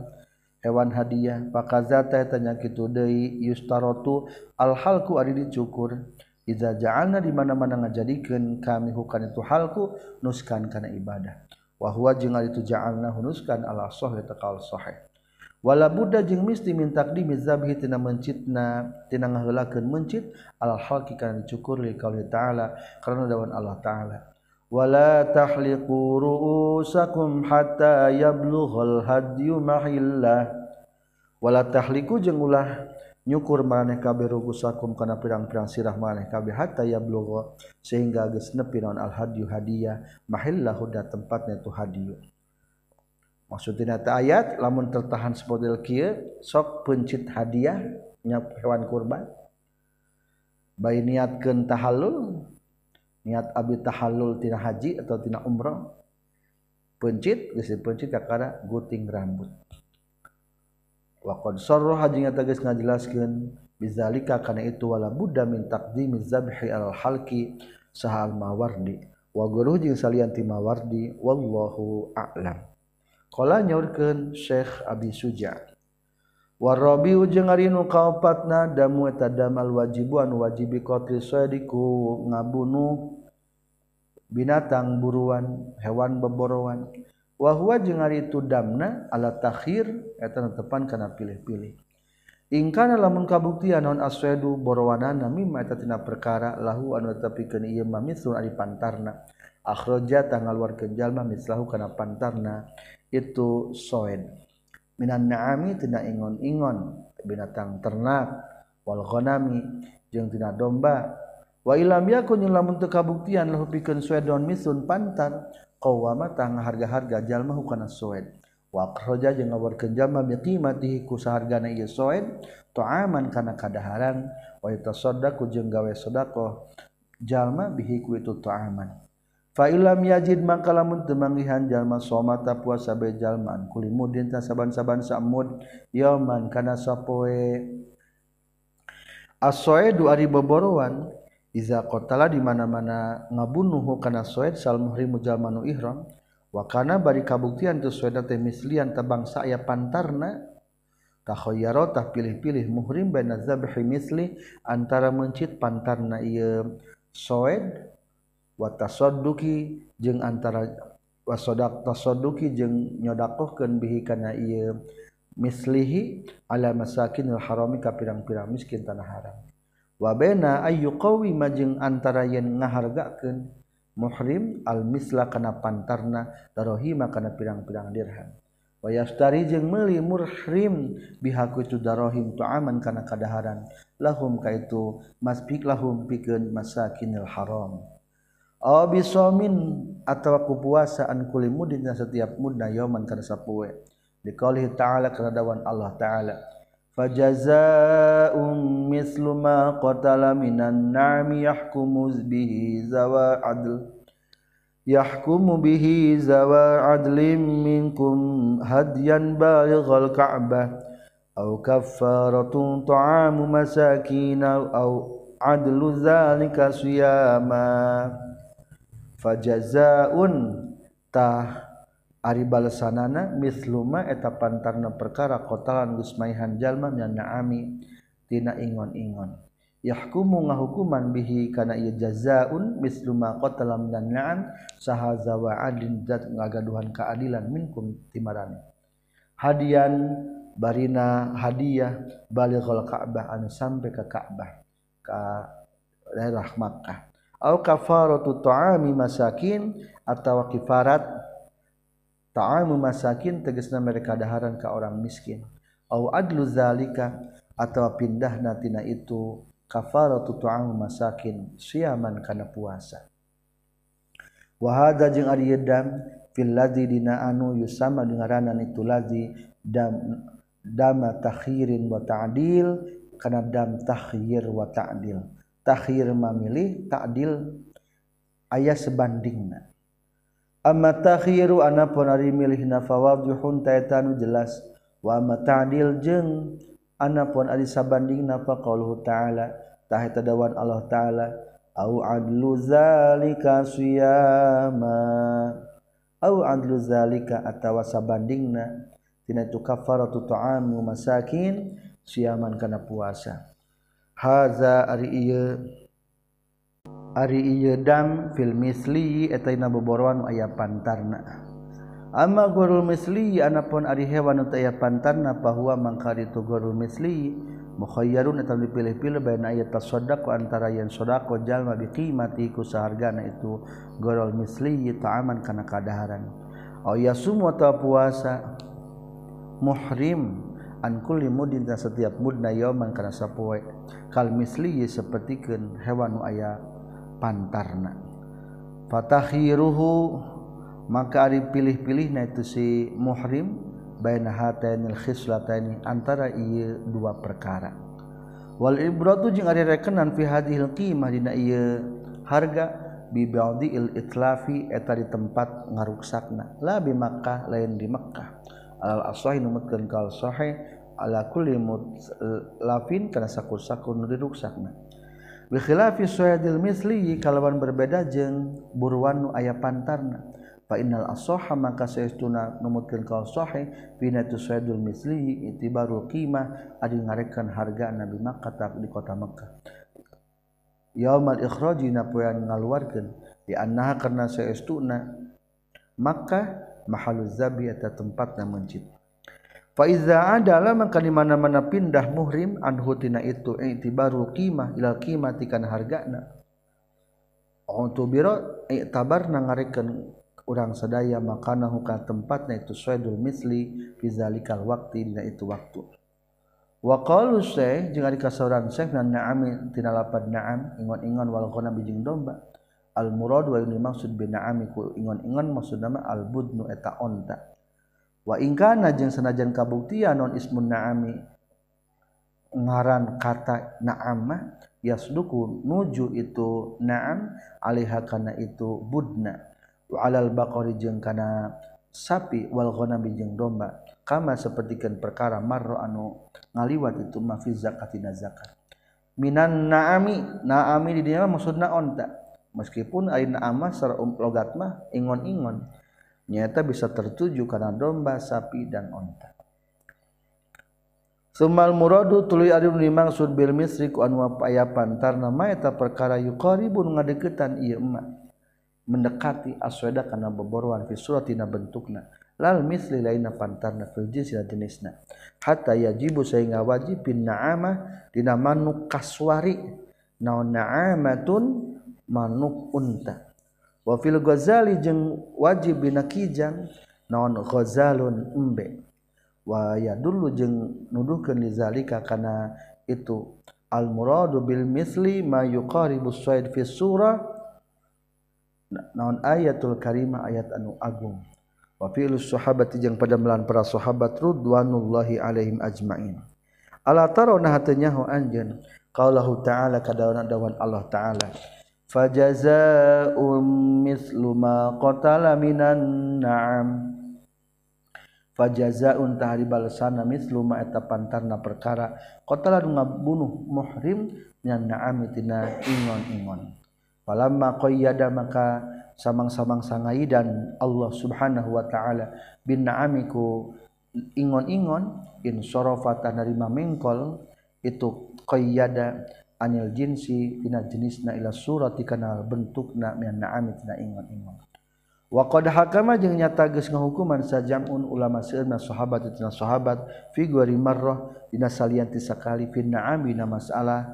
S1: hewan hadiah. Pakazata tanya kitu deui yustarotu al halku ari dicukur Iza ja'alna di mana-mana ngajadikeun kami hukan itu halku nuskan kana ibadah. Wahwa jeung ari itu ja'alna hunuskan ala sahih taqal sahih. Wala budda jeung misti min taqdimi zabhi tina mencitna tina ngaheulakeun mencit al halqi kana dicukur li qauli ta'ala karena dawan Allah ta'ala. Wala tahliqu ru'usakum hatta yablughal hadyu mahillah. Wala tahliqu jeung ulah nyukur maneh kabeh ru'usakum kana pirang-pirang sirah maneh kabeh hatta yablugha sehingga geus nepi naon al hadyu hadiah mahillahu da tempatnya tu hadiyu. Maksudnya ayat lamun tertahan sepodel kia sok pencit hadiah nyap hewan kurban. Bayi niatkan tahallul niat abi tahallul tina haji atau tina umrah pencit geus pencit kakara guting rambut waqad sarraha jeung eta geus ngajelaskeun bizalika kana itu wala budda min taqdimi zabhi al halqi sahal mawardi wa guru jeung salian ti mawardi wallahu a'lam. Qala nyaurkeun syekh abi suja. Warabiu jeung ari nu kaopatna damu eta damal wajibu anu wajibi qatli sadiku ngabunuh binatang buruan hewan beborowan wahwa jeung ari itu damna ala takhir eta netepan kana pilih-pilih. Ingkana lamun kabuktian non aswedu borowanana mimma eta tina perkara lahu anu tetepikeun ieu mah mitsun ari pantarna. Akhraja tangaluarkeun jalma lahu kana pantarna itu soen. Minan naami tina ingon-ingon binatang ternak wal ghanami jeung tina domba. Wa ilam yakun lamun teu kabuktian lahu pikeun suedon misun pantar qawama tang harga-harga jalma hukana soed. Wa akhraja jeung ngawarkeun jalma bi qimatihi ku sahargana ieu soed ta'aman kana kadaharan. Wa yatasaddaqu jeung gawe sedekah jalma bihi ku itu ta'aman. Falam yajid maka lamun temanggihan jalma somata puasa bejalman kulimudin saban-saban samud yaman kana sapoe. Asoe dua ribu borowan iza kotala di mana-mana ngabunuh kana soed sal muhrimu jalmanu ihram wakana bari kabuktian tu soed teh mislian tabang saya pantarna takhoyaro tah pilih-pilih muhrim baina zabhi misli antara mencit pantarna ieu soed watasduki jeung antara wasodak tasoduki jeung nyodakohkeun bihi kana ieu mislihi ala masakinil harami ka pirang-pirang miskin tanah haram wabena ayu qawi majeng antara yen ngahargakeun muhrim al misla kana pantarna darohima kana pirang-pirang dirham. Wayastari jeung meuli muhrim bihaku itu darohim tu'aman kana kadaharan. Lahum kaitu masbik lahum pikeun masakinil haram. Aw bisomin atawa ku puasa an kulli mudin setiap mudna yauman kana sapoe dikali ta'ala kana dawan Allah ta'ala. فجزاء مثل ما قتل من النعم يحكم به زوى عدل. يحكم به زوى عدل منكم هديا بالغ الكعبة أو كفارة طعام مساكين أو عدل ذلك سياما فجزاء تَهْ ari balasanana misluma eta pantarna perkara kotalan gusmaihan jalma naami. Tina ingon-ingon. Yahkumu ngahukuman bihi kana ieu jazaun misluma qatalam dan na'am sahaza wa adin zat ngagaduhan keadilan minkum timarane hadian barina hadiah balighul ka'bah anu sampai ke Ka'bah ka daerah Makkah. Kafaratu ta'ami masakin atau kifarat ta'amu masakin tegasna mereka daharan ka orang miskin. Au adlu zalika atau pindahna tina itu kafaratu ta'amu masakin siaman kana puasa. Wa hadza jeung ari dam fil ladzi dina anu yusama dengaranan itu ladzi dam dama takhirin wa ta'dil kana dam takhir wa ta'dil. Takhir mamilih ta'dil ayat sebandingna. Amatahiru anapun ari milih nafawajuhun taetanu jelas. Wa matadil jeung anapun ari sabanding napa qauluhu ta'ala. Tah eta dawan Allah ta'ala au adlu zalika siyama. Au adlu zalika atawa sabandingna. Tina tu kafaratu ta'amu masakin siaman kana puasa. Haza ari ieu. Ari iyeudam fil misli eta dina boboroan aya pantarna. amma gurul misli anapun ari hewan nu aya pantarna bahwa mangkari tu gurul misli mukhayyarun eta dipilih-pilih baina ayat tasaddaqo antara yang sedekah jalma bi qimati ku sahargana itu gurul misli ta'aman kana kadaharan. Au yasum wa puasa muhrim an kulli mudin setiap mudna yauman kana sapoe kal misli sapertikeun hewan nu aya pantarna. Fatahiruhu maka ari pilih-pilih na itu si muhrim baina hatainil khislataini antara ieu dua perkara. Wal ibratu jeung ari rekenan fi hadhil qimah dina ieu harga bi ba'dil itlafi eta di tempat ngaruksakna. La bi Makkah lain di Makkah. Al asah numutkeun kal sahih ala kulli mutlafin eh, kana sakur-sakur nu diruksakna. Wikhilafisdil misli kalawan berbeda jeung buruan nu aya pantarna. Faal asoha maka seuna numutkan kau sohe pinatusaidul misli itibarul qimah adi ngarekan harga Nabi Makkah di kota Mekkah Yaumal ikhraji napoean ngaluarkeun. Di annaha karena seestuna maka mahaluz zabi eta tempatna mencit fa iza adala maka di mana-mana pindah muhrim anhu tina itu itibarul qimah ila qimati kana hargana. Untuk biro i'tabarna ngarekan urang sadaya makana huka tempatnya itu suedul misli fizalikal waktu dina itu waktu. Wa qalu syekh jeung ari kasauran syekh na na'ami tina lapad na'am ingon-ingon wal qana bijing domba. Al murad wa ini maksud bi na'ami ku ingon-ingon maksud nama al budnu eta onta wa ingkana jeung sanajan kabuktian non ismun naami. Ngaran kata naama yasduku nuju itu naam alaiha kana itu budna. Wa alal baqari jeung kana sapi wal ghanami jeung domba. Kama sapertikeun perkara marro anu ngaliwat itu ma fi zakatina zakat. Minan naami naami di dinya maksudna onta meskipun ayeuna amah sareng logat mah ingon-ingon. Nyata bisa tertuju karena domba sapi dan onta. Sumal muradu tuluy ari dimaksud bil misri ku anu aya pantarna ma eta perkara yuqaribun ngadeukeutan ieu emak. Mendekati asweda karena beboruan fi suratina bentukna. Lal misli laina pantarna fil jinsi jenisna. Hatta yajibu sehingga wajib bin na'amah dina manuk kaswari. Naon na'amatun manuk unta wa fil ghazali jeung wajib bina kijang naon ghazalun embe. Wa yadullu jeung nuduhkeun li zalika kana itu. Al muradu bil misli ma yuqaribu sayd fi surah naon ayatul karimah ayat anu agung. Wa fi'lus sahabati jeung padamlan para sahabat ridwanullahi alaihim ajmain. Ala tarawna hatanya hu anjeun qaulahu ta'ala kadawana dawan Allah ta'ala fajazaa'um mislu ma qatala minan na'am. Fajazaa'un tahari balasana mislu ma eta pantarna perkara. Qatala ngabunuh muhrim minan na'am tina ingon-ingon. Falamma qayyada maka samang-samang sangai dan Allah Subhanahu wa taala bin na'amiku ingon-ingon in sorofata narima mengkol itu qayyada anil jinsi tina jenisna ila surati kana bentukna min na'ami tina ingon-ingon. Wa qad hakama jeung nyata geus ngahukuman sajamun ulama seueurna sahabat tina sahabat fi gori marrah dina salian sakali fi na'ami na masalah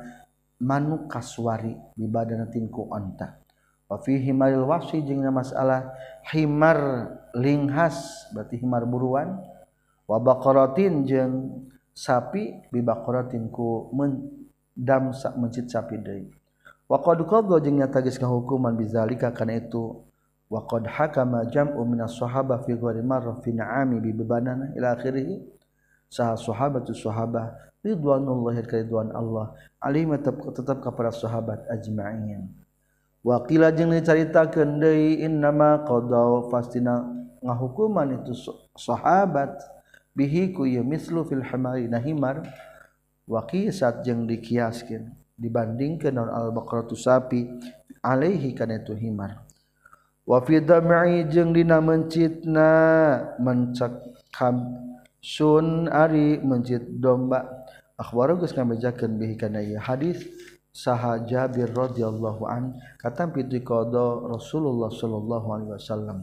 S1: manuk kaswari di badan tinku onta. Wa fi himaril wasi jeung masalah himar linghas berarti himar buruan. Wa baqaratin jeung sapi bi baqaratin ku mendam sak mencit sapi deui. Wa qad qadha jeung nyata geus hukuman bizalika kana itu wa qad hakama jam'u minas sahaba fi ghairi marra fi na'ami bi badanana ila akhirih. Sah sahabatu sahabah ridwanullahi karidwan Allah alim tetap tetap kepada sahabat ajma'in. Wakila jeung dicaritakeun deui innama qadaw fastina ngahukuman itu sahabat bihi ku mislu fil hamari nahimar wa qisat jeung dikiaskeun dibandingkan non al-baqaratu sapi alaihi kana itu himar. Wa fi dam'i jeung dina mencitna mencak sun ari mencit domba. Akhbaru geus ngabejakeun bihi kana ieu hadis saha Jabir radhiyallahu an kata pitu qada Rasulullah sallallahu alaihi wasallam.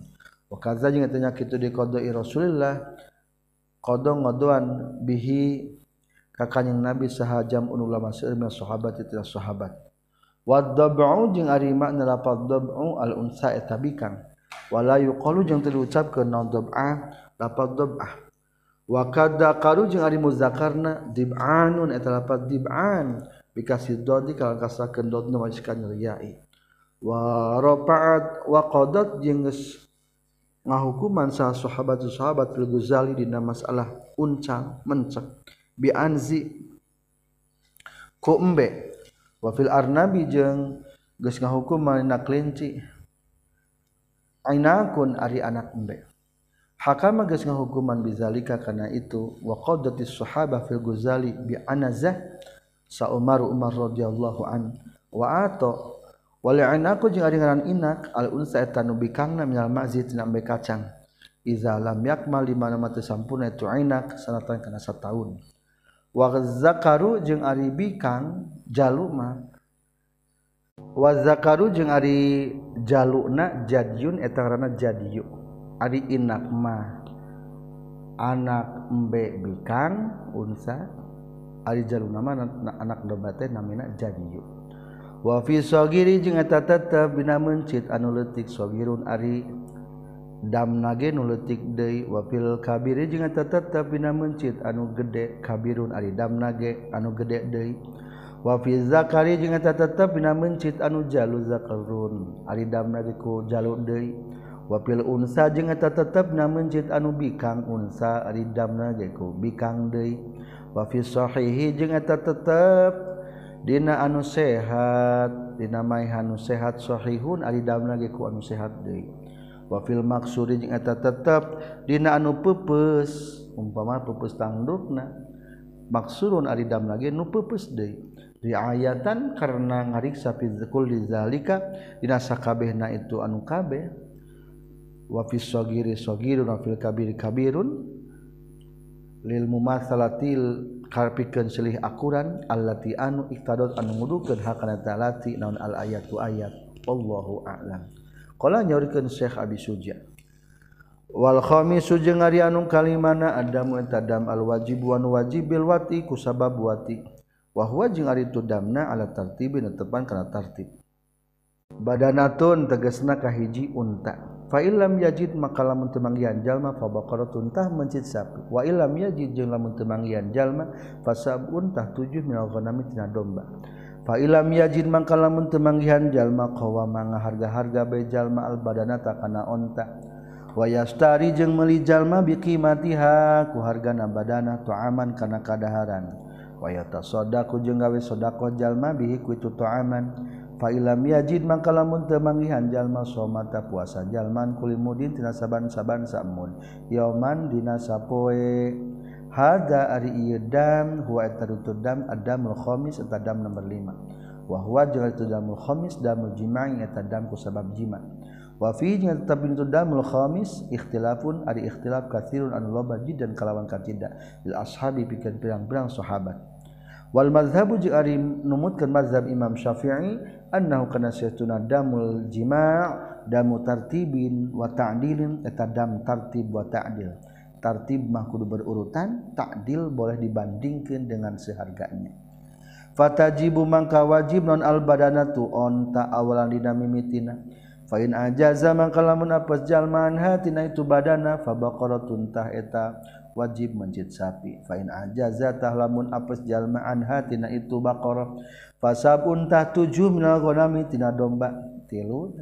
S1: Wa kadza jeung kitu di qada Rasulullah qada ngodoan bihi ka kanjing Nabi saha jam ulama seueur sahabat itu sahabat. Wa dab'u jeung ari makna lafaz dab'u al unsa eta bikang wala yuqalu jeung teu diucapkeun naon dab'a lafaz dab'ah wakada karu jeung ari muzakarna dib'anun eta lafaz dib'an. Bikasih dodi kalau kasakeun dod nu majikan nyeriai wa rafa'at wa qadat jeung ngahukuman sa sahabat sahabat fil Ghazali dina masalah uncang mencek bi anzi. Ku embe wa fil arnabi jeung geus ngahukuman na kelinci. Ainakun ari anak embe. Hakama geus ngahukuman bizalika kana itu wa qadatis sahabah fil Ghazali bi anazah sa Umar Umar radhiyallahu an wa ato. Wal anaku jeung ari ngaran inak al unsa eta nu bikangna minal mazid tina ambe kacang. Iza lam yakmal di mana mati sampurna itu inak sanatan kana sataun. wa wazakaru jeung ari bikang jaluma wazakaru jeung ari jaluna jadiun eta ngaranna jadiyu ari inak mah. Anak embe bikang unsa? Ari jaluna mah anak domba namina jadiyu wa fi sagiri jeung eta bina mencit anu leutik sagirun ari dam nage nuletik Dei wapil eta tetap pin mencit anu gede kabirun ari. Dam nage anu gede Dei wafi Zakari tetap pin mencit anu jalu zakarun ari. Dam nageku jaluk Dei wapil unsa tetap na mencit anu bikang unsa ari. Dam nageku bikang Dei wafishohihi tetap Dina anu sehat dinamai hanu sehat sahihun ari. Dam nageku anu sehat deui. wafil maksuri jeung eta tetep dina anu pepes. Umpama pepes tangdukna. Maksurun ari damna ge nu pepes deui. Riayatan karena ngariksa fi kulli zalika dina sakabehna itu anu kabeh. Wa fi sagiri sagirun wa fil kabiri kabirun. Lil mumatsalatil karpikeun silih akuran allati anu iktadot anu ngudukeun hakana talati naon al ayatu ayat. Wallahu a'lam. Kala nyaurikeun Syekh Abi Suja. Wal khamisu jeung ari anu kalimana adamu eta dam al wajib wa wajib bil wati ku sabab wati. Wa huwa jeung ari tu damna ala tartibi netepan kana tartib. Badanatun tegasna kahiji unta. Fa illam yajid maka lamun teu manggihan jalma fa baqaratun tah mencit sapi. Wa illam yajid jeung lamun teu manggihan jalma fa sabun tah tujuh minal ghanami tina domba. Falam yajin mangkalamun temanggihan jalma kowa manga harga-harga al albadanata kana wa wayastari jeung melijallma biki matiha ku harga na badana tuaman kana kadaharan. Wayata sodaku jeung gawe sodako jalma bihi kuitu tuaman. Falam yajin mangkalamun temanggihan jalma somata puasa jalman kulimudin tinasaban saban sa'mun. Yoman yauman dina hada ari dam huwa etadam adamul khamis eta dam nomor 5 wa huwa jeung itu damul khamis damul jima'i eta dam ku sabab jima. Wa fi jeung itu damul khamis ikhtilafun ari ikhtilaf katsirun anu loba jidan kalawan katida lil ashabi pikeun pirang-pirang sahabat. Wal mazhabu jeung ari numutkeun mazhab Imam Syafi'i annahu kana saytuna damul jima' damu tartibin wa ta'dilin eta dam tartib wa ta'dil tartib mah kudu berurutan takdil boleh dibandingkan dengan seharganya. Fatajibu mangka wajib non al badanatu onta awalan dina mimitina. Fa in ajaza mangka lamun apes jalmaan hatina itu badana fa baqaratun tah eta wajib mencit sapi. Fa in ajaza tah lamun apes jalmaan hatina itu baqarah. Fasabun tah tujuh minal ghanami tina domba. Tilu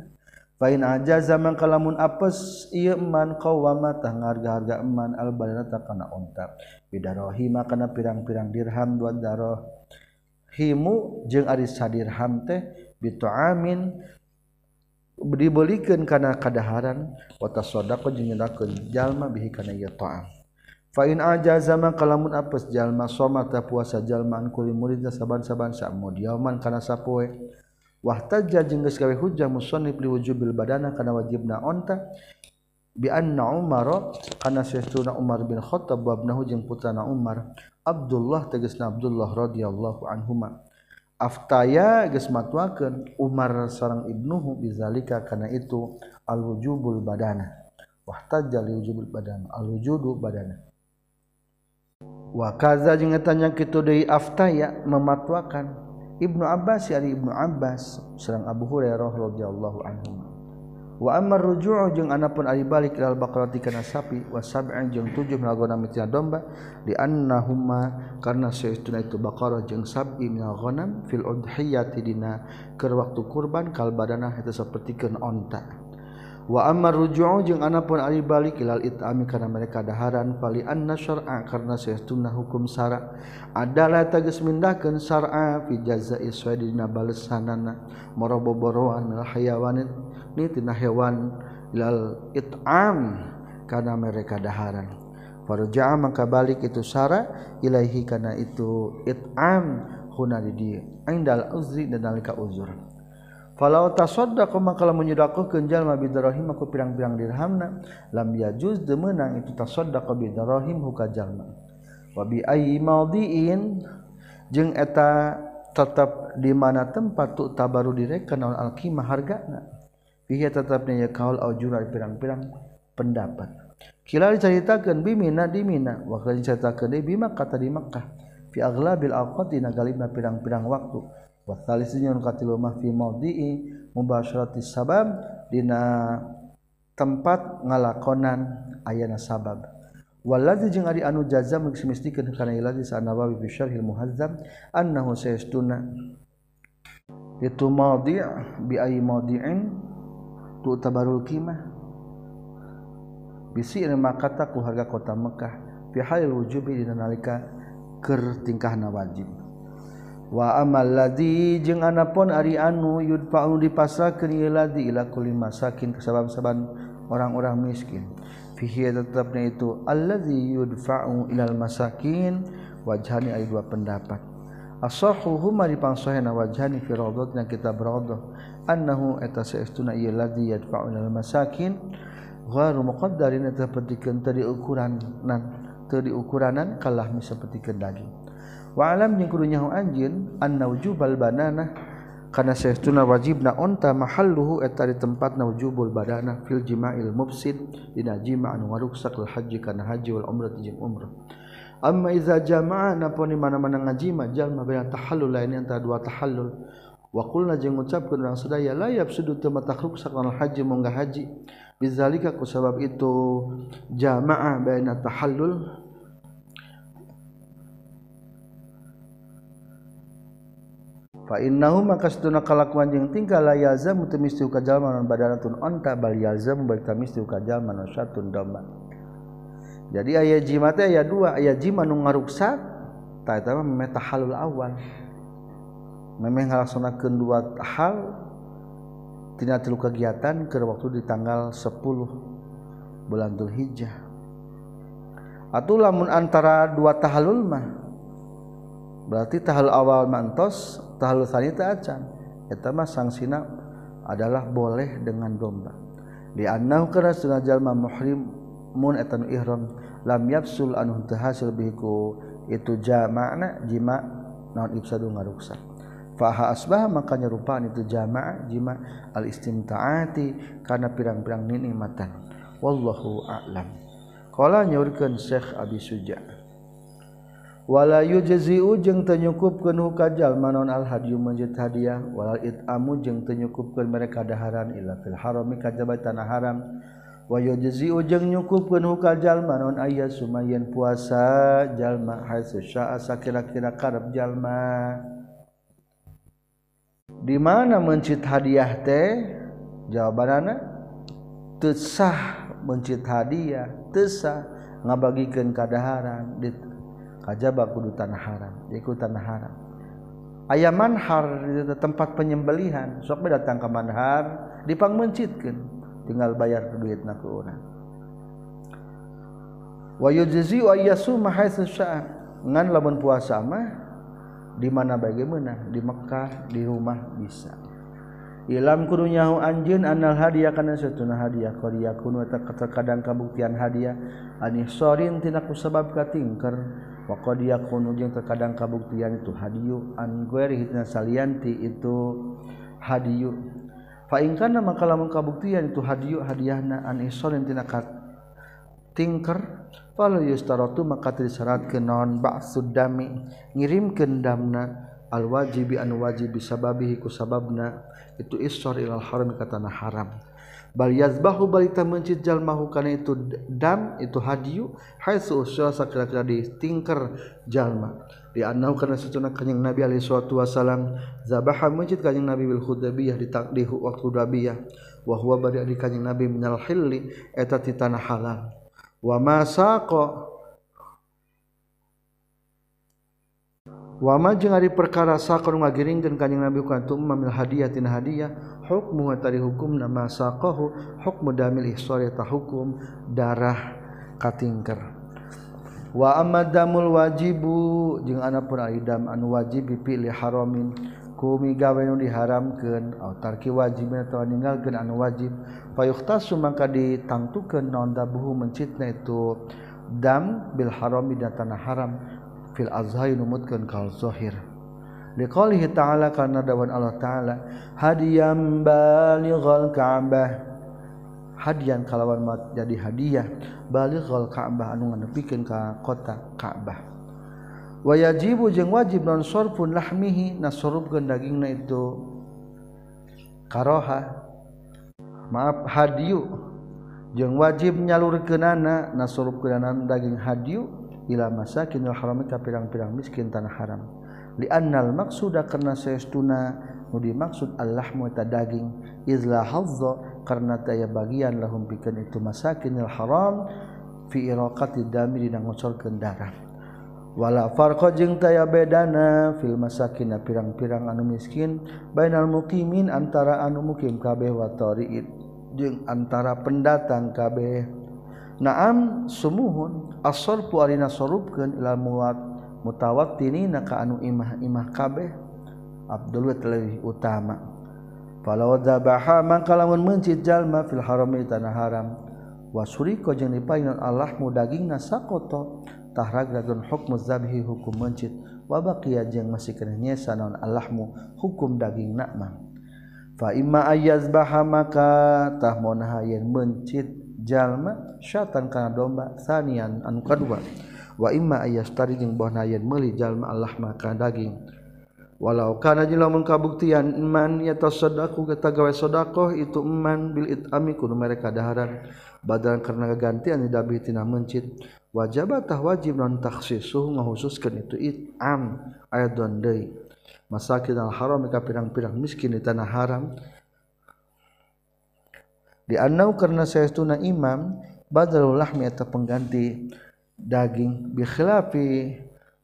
S1: Fain aja zaman kalamun apes iya eman qawama tah harga-harga eman al balana tak kana ontak. Bidarohi makana pirang-pirang dirham dua daroh. Himu jeung ari sadirham teh bituamin dibelikan karena kadaharan wa kau jeung nyedekkeun jalma bihi kana iya toam. Fain aja zaman kalamun apes jalma somata puasa jalmaan kulimurid saban-saban sa mudiaman karena sapoe. wahtajja jeung geus gawe hujjah musannif liwujubil badana kana wajibna onta bi anna Umar kana sayyiduna Umar bin Khattab wa ibnahu jeung putrana Umar Abdullah tegasna Abdullah radhiyallahu anhuma. Aftaya geus matuakeun Umar sareng ibnuhu bizalika kana itu alwujubul badana. Wahtajja liwujubul badana alwujudu badana. Wa kaza jeung tanya kitu deui aftaya mematwakan Ibnu Abbas ya Ibnu Abbas serang Abu Hurairah radhiyallahu anhu. Wa amar ruju'u jeung anapun ari balik ilal baqarati kana sapi wa sab'an jeung tujuh nalgona mitina domba di annahumma karna saestuna itu baqarah jeung sab'i minal ghanam fil udhiyati dina keur waktu kurban kal badana eta sapertikeun onta. wa amar ruju'u jeung anapun ari balik ilal itami karena mereka daharan fali anna syar'a karena saestuna hukum syara. Adalah tegas mindahkeun syar'a fi jazaa'i sesuai dina balesanana. Maraboboroan al hayawan ni tina hewan ilal itam karena mereka daharan. Farja'a maka balik itu syara ilaihi karena itu itam. Huna di dia indal uzri dan nalika uzur. Falau tasaddaqu maka lamun nyedekahkeun jalma bidarahim aku pirang-pirang dirhamna lam yajuz teu meunang itu tasaddaqu bidarahim huka jalma. Wa bi ayyi maudiin jeung eta tetap di mana tempat tu tabaru direkan naon alqimah hargana. Fihi tetapnya ya kaul aujuna pirang-pirang pendapat. Kila diceritakeun bi Mina di Mina, wa kala diceritakeun di Bima kata di Makkah. Fi aghlabil awqati na galibna pirang-pirang waktu. mubasyrati sabab dina tempat ngalakonan ayana sabab. Waladzi jengari anu jazam geus mistikeun kana ilazi sanawawi fi syarhil muhazzam annahu sayastuna itu maudi' bi ayi maudi'in tu tabarul kima bisi anu makata ku harga kota Mekah fi halil wujubi dina nalika ker tingkahna wajib. wa amal ladzi jeung anapun ari anu yudfa'u dipasrahkeun ieu ladzi ila kulli masakin sabab-saban orang-orang miskin. Fihi tetapna itu alladzi yudfa'u ilal masakin wajhani ari dua pendapat. Ashahu huma dipangsahna wajhani fi rawdatina kitab rawdah annahu eta saestuna ieu ladzi yudfa'u ilal masakin ghairu muqaddarin eta pentingkeun tadi ukuranan tadi ukuranan kalah mi saperti daging. walam yang kudu nyahu anjin an naujubal banana. Karena sehtuna wajib na onta mahalluhu eta di tempat naujubul badana fil jima'il mufsid dina jima' anu ngaruksak al haji kana haji wal umrah jeung umrah. Amma iza jama'a napon di mana-mana ngajima jalma baina tahallul lain antara dua tahallul. Wa qulna jeung ngucapkeun urang sadaya la yafsudu teu matakruksak al haji mongga haji. Bizalika ku sabab itu jama'a baina tahallul Fainnahu maka seduna kalakuan jeung tingkah la yalzam temistu kajal manon badanatun onta bal yalzam bal tamistu kajal manon satun domba. Jadi aya jima teh aya dua, aya jima nu ngaruksak ta eta mah memeh tahallul awal. Memeh ngalaksanakeun dua hal tina tilu kegiatan keur waktu di tanggal 10 bulan Dzulhijjah. Atuh lamun antara dua tahallul mah berarti tahallul awal mantos tahlul sanita acan. Eta mah sangsina adalah boleh dengan domba. Di annahu kana sunajalma muhrim mun eta nu ihram lam yafsul anu teu hasil biku itu jama'na jima naon ifsadu ngaruksak faha asbah maka nyerupaan itu jama' jima al istimta'ati karena pirang-pirang nikmatan wallahu a'lam. Qala nyaurkeun syekh abi suja' wala yujzi'u jeung teu nyukupkeun hukajal manon al hadyu menjid hadiah. Wala itamu jeung teu nyukupkeun mereka kadaharan illa fil harami kajaba tanah haram. Wa yujzi'u jeung nyukupkeun hukajal manon aya sumayen puasa jalma haitsu syaa sakira-kira karep jalma. Di mana mencit hadiah teh? Jawabanana teu sah mencit hadiah teu sah ngabagikeun kadaharan kajaba kudu tanah haram ikut tanah haram. Ayam manhar di tempat penyembelihan. Sok datang ke manhar dipang mencitkan. Tinggal bayar duit nak ke orang. Lamun puasa mah di mana bagaimana? Di Mekkah di rumah bisa. Ilam kurunyahu anjeun anal hadiah kana satuna hadiah. Qad yakun wa kadang kabuktian hadiah. Ani sorin tina ku sabab katingker pokok dia kunjung terkadang kabuktian itu hadiyu angueri hitna salianti itu hadiyu. Faingkana maka lamun kabuktian itu hadiyu hadiahna an isorin tina tingker fal yustaratu maka disyaratkeun ke non ba'sud dami ngirimkeun damna al wajibi an wajibi sababihi ku sababna itu isor ilal haram ka tanah haram. balyazbahu balita mencit jalmahu kana itu dam itu hadiyu haitsu usyasa kira-kira di tingker jalma di annahu kana satuna kanjing nabi alaihi salatu wasalam zabaha mencit kanjing nabi bil hudaybiyah di takdi waktu hudaybiyah wa huwa bari di kanjing nabi minal hilli eta ti tanah halal. Wa ma saqa wama jeung ari perkara sakon ngagiringkeun kanjing Nabi ka antum mamil hadiah tina hadiah. Hukmu tari hukum nama saqahu hukmu damil ihsari ta hukum darah katingker. Wa amadamul wajibu jeung anapun ari dam anu wajib pilih haramin. Kumi gawe nu diharamkeun au tarki wajib atawa ninggalkeun anu wajib. Payuhtasu mangka ditangtukeun naon dabuhu mencitna itu dam bil harami dan tanah haram. Fil azhari numutkeun kal zahir liqaulihi ta'ala karena dawan Allah ta'ala hadiyam balighal ka'bah. Hadian kalawan jadi hadiah. Balighal ka'bah anu nganepikeun ka kota Ka'bah. Wa yajibu jeung wajib non sorfun lahmihi nasorupkeun dagingna itu karoha. Maaf hadiyu jeung wajib nyalurkeunana nasorupkeunana daging hadiyu ila masakinil harami ka pirang-pirang miskin tanah haram. Li annal maksuda karena saestuna nu dimaksud Allah mu ta daging. Izla hazza karena taya bagian lahum pikeun itu masakinil haram fi iraqati dami dina ngocorkeun darah. Wala farqa jeung taya bedana fil masakina pirang-pirang anu miskin bainal muqimin antara anu mukim kabeh wa tariid jeung antara pendatang kabeh naam sumuhun asorpu arina sarupkeun ilal muwat mutawattini na ka anu imah-imah kabeh. Abdul lebih utama. Falau dzabaha mangka lamun mencit jalma fil harami tanah haram. Wasuriko jeung dipainan Allah mu dagingna sakoto tahrag lagun hukmu zabhi hukum mencit. Wa baqiya jeung masih kena nyesa naon Allahmu hukum daging nakma fa imma ayazbaha maka tah monaha yen mencit. Jalma syatan kana domba. Sanian anu kadua. Wa imma ayastari jeung bohna yen meuli jalma Allah maka daging. Walau kana jeung lamun kabuktian iman yatasaddaqu kita gawe sedekah itu iman bil itami kudu mereka daharan. Badalan karena gantian dabi tina mencit. Wajib tah wajib non takhsisuh ngahususkeun itu itam ayat deui. Masakin al haram ka pirang-pirang miskin di tanah haram dianau karena saya tuna imam badalul lahmi atau pengganti daging. Bi khilafi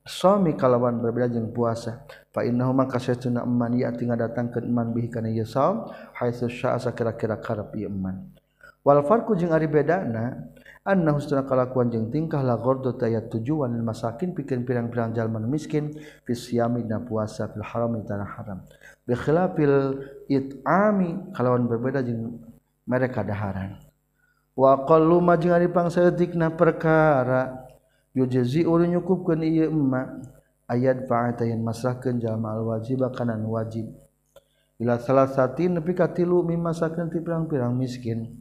S1: somi kalawan berbeda jeung puasa. Fa innahu maka saytuna eman ya tinggal datang ke eman bihi kana ieu saum haitsu sya'a kira-kira karep ieu eman. Wal farqu jeung ari bedana anna husna kalakuan jeung tingkah la gordo tayat tujuan lil masakin pikeun pirang-pirang jalma miskin fi siyami na puasa fil haram tanah haram. Bi khilafil it'ami kalawan berbeda jeung mereka daharan. Wa qallu majeng ari pangsaeutikna perkara yujzi ulun nyukupkeun ieu emma ayat fa'atayn masahkeun jalma al wajib kana wajib. Ila salah sati nepi ka tilu mimasakeun ti pirang-pirang miskin.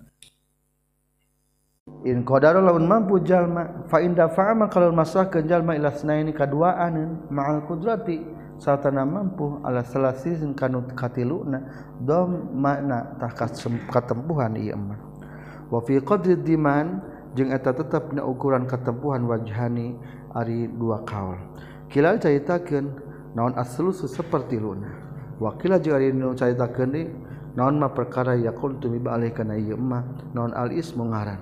S1: In qadara laun mampu jalma fa inda fa'ama kalau masahkeun jalma ila sunaini kaduaan ma'al qudrati satana mampu ala salasin kanut katiluna dom makna tah katempuhan ieu mah wa fi qadri diman jeung eta tetep na ukuran katempuhan wajhani ari dua kaul. Kilal caritakeun naon aslusu seperti luna wa kila jeung ari nu caritakeun di naon mah perkara yaqul tumi baalih kana ieu mah naon al ismu ngaran.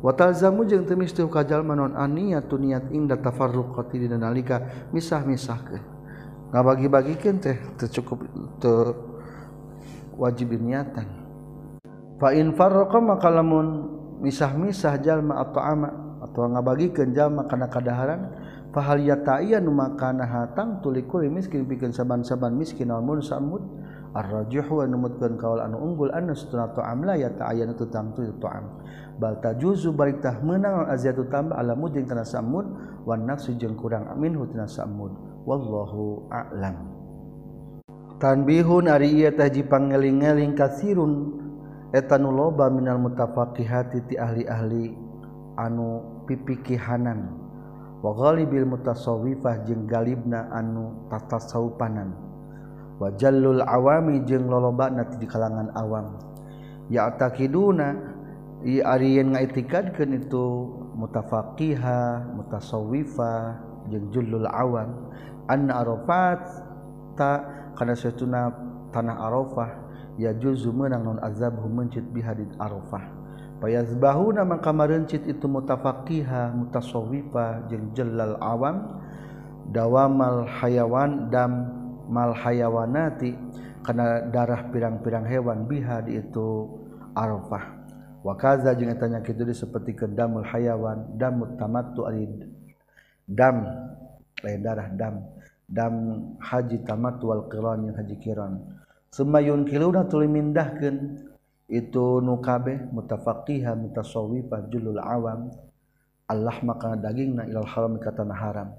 S1: Wa talzamu jeung teu misti ka jalma naon aniyatu niat inda tafarruqati dina nalika misah-misahkeun nggak bagi-bagikan teh tercukup te wajib niatan fa in farraqa maka lamun misah-misah jalma atau ama atau ngabagikeun jalma kana kadaharan fa hal yata'iyya nu makana hatang tulikul miskin bikin saban-saban miskin almun samud arrajih wa numutkeun kaul anu unggul anna sunna ta'am la yata'ayyan tu tam tu ta'am. Bal tajuzu balik tah meunang aziyatu tambah alamud jeung kana samud wan nafsu jeung kurang amin hutina samud. wallahu a'lam. Tanbihun ari ieu teh dipangeling-eling kasirun. Eta nu loba minal mutafaqihati ti ahli-ahli anu pipikihanan. Wa ghalibil mutasawwifah jeung galibna anu tatasawupanan. Wa jallul awami jeung lolobana di kalangan awam. Ya taqiduna ari yen ngaitikadkeun itu mutafaqiha mutasawwifah jeung jullul awam. Anna arafat ta karena setuna tanah Arafah ya juzu menang non azabhu mencit bihadid Arafah. Payazbahu nama kamarencit itu mutafaqiha mutasawwifa jeung jelal awam dawamal hayawan dam mal hayawanati karena darah pirang-pirang hewan biha itu Arafah. Wakaza jeung eta nya kitu seperti kedamul hayawan damut arid dam lain darah dam dam haji tamatwal qiran yang haji kiran. Semayun kiluna tuluy mindahkeun itu nukabe mutafaqiha mutasawwifah julul awam. Allah maka dagingna ilal haram ka tanah haram.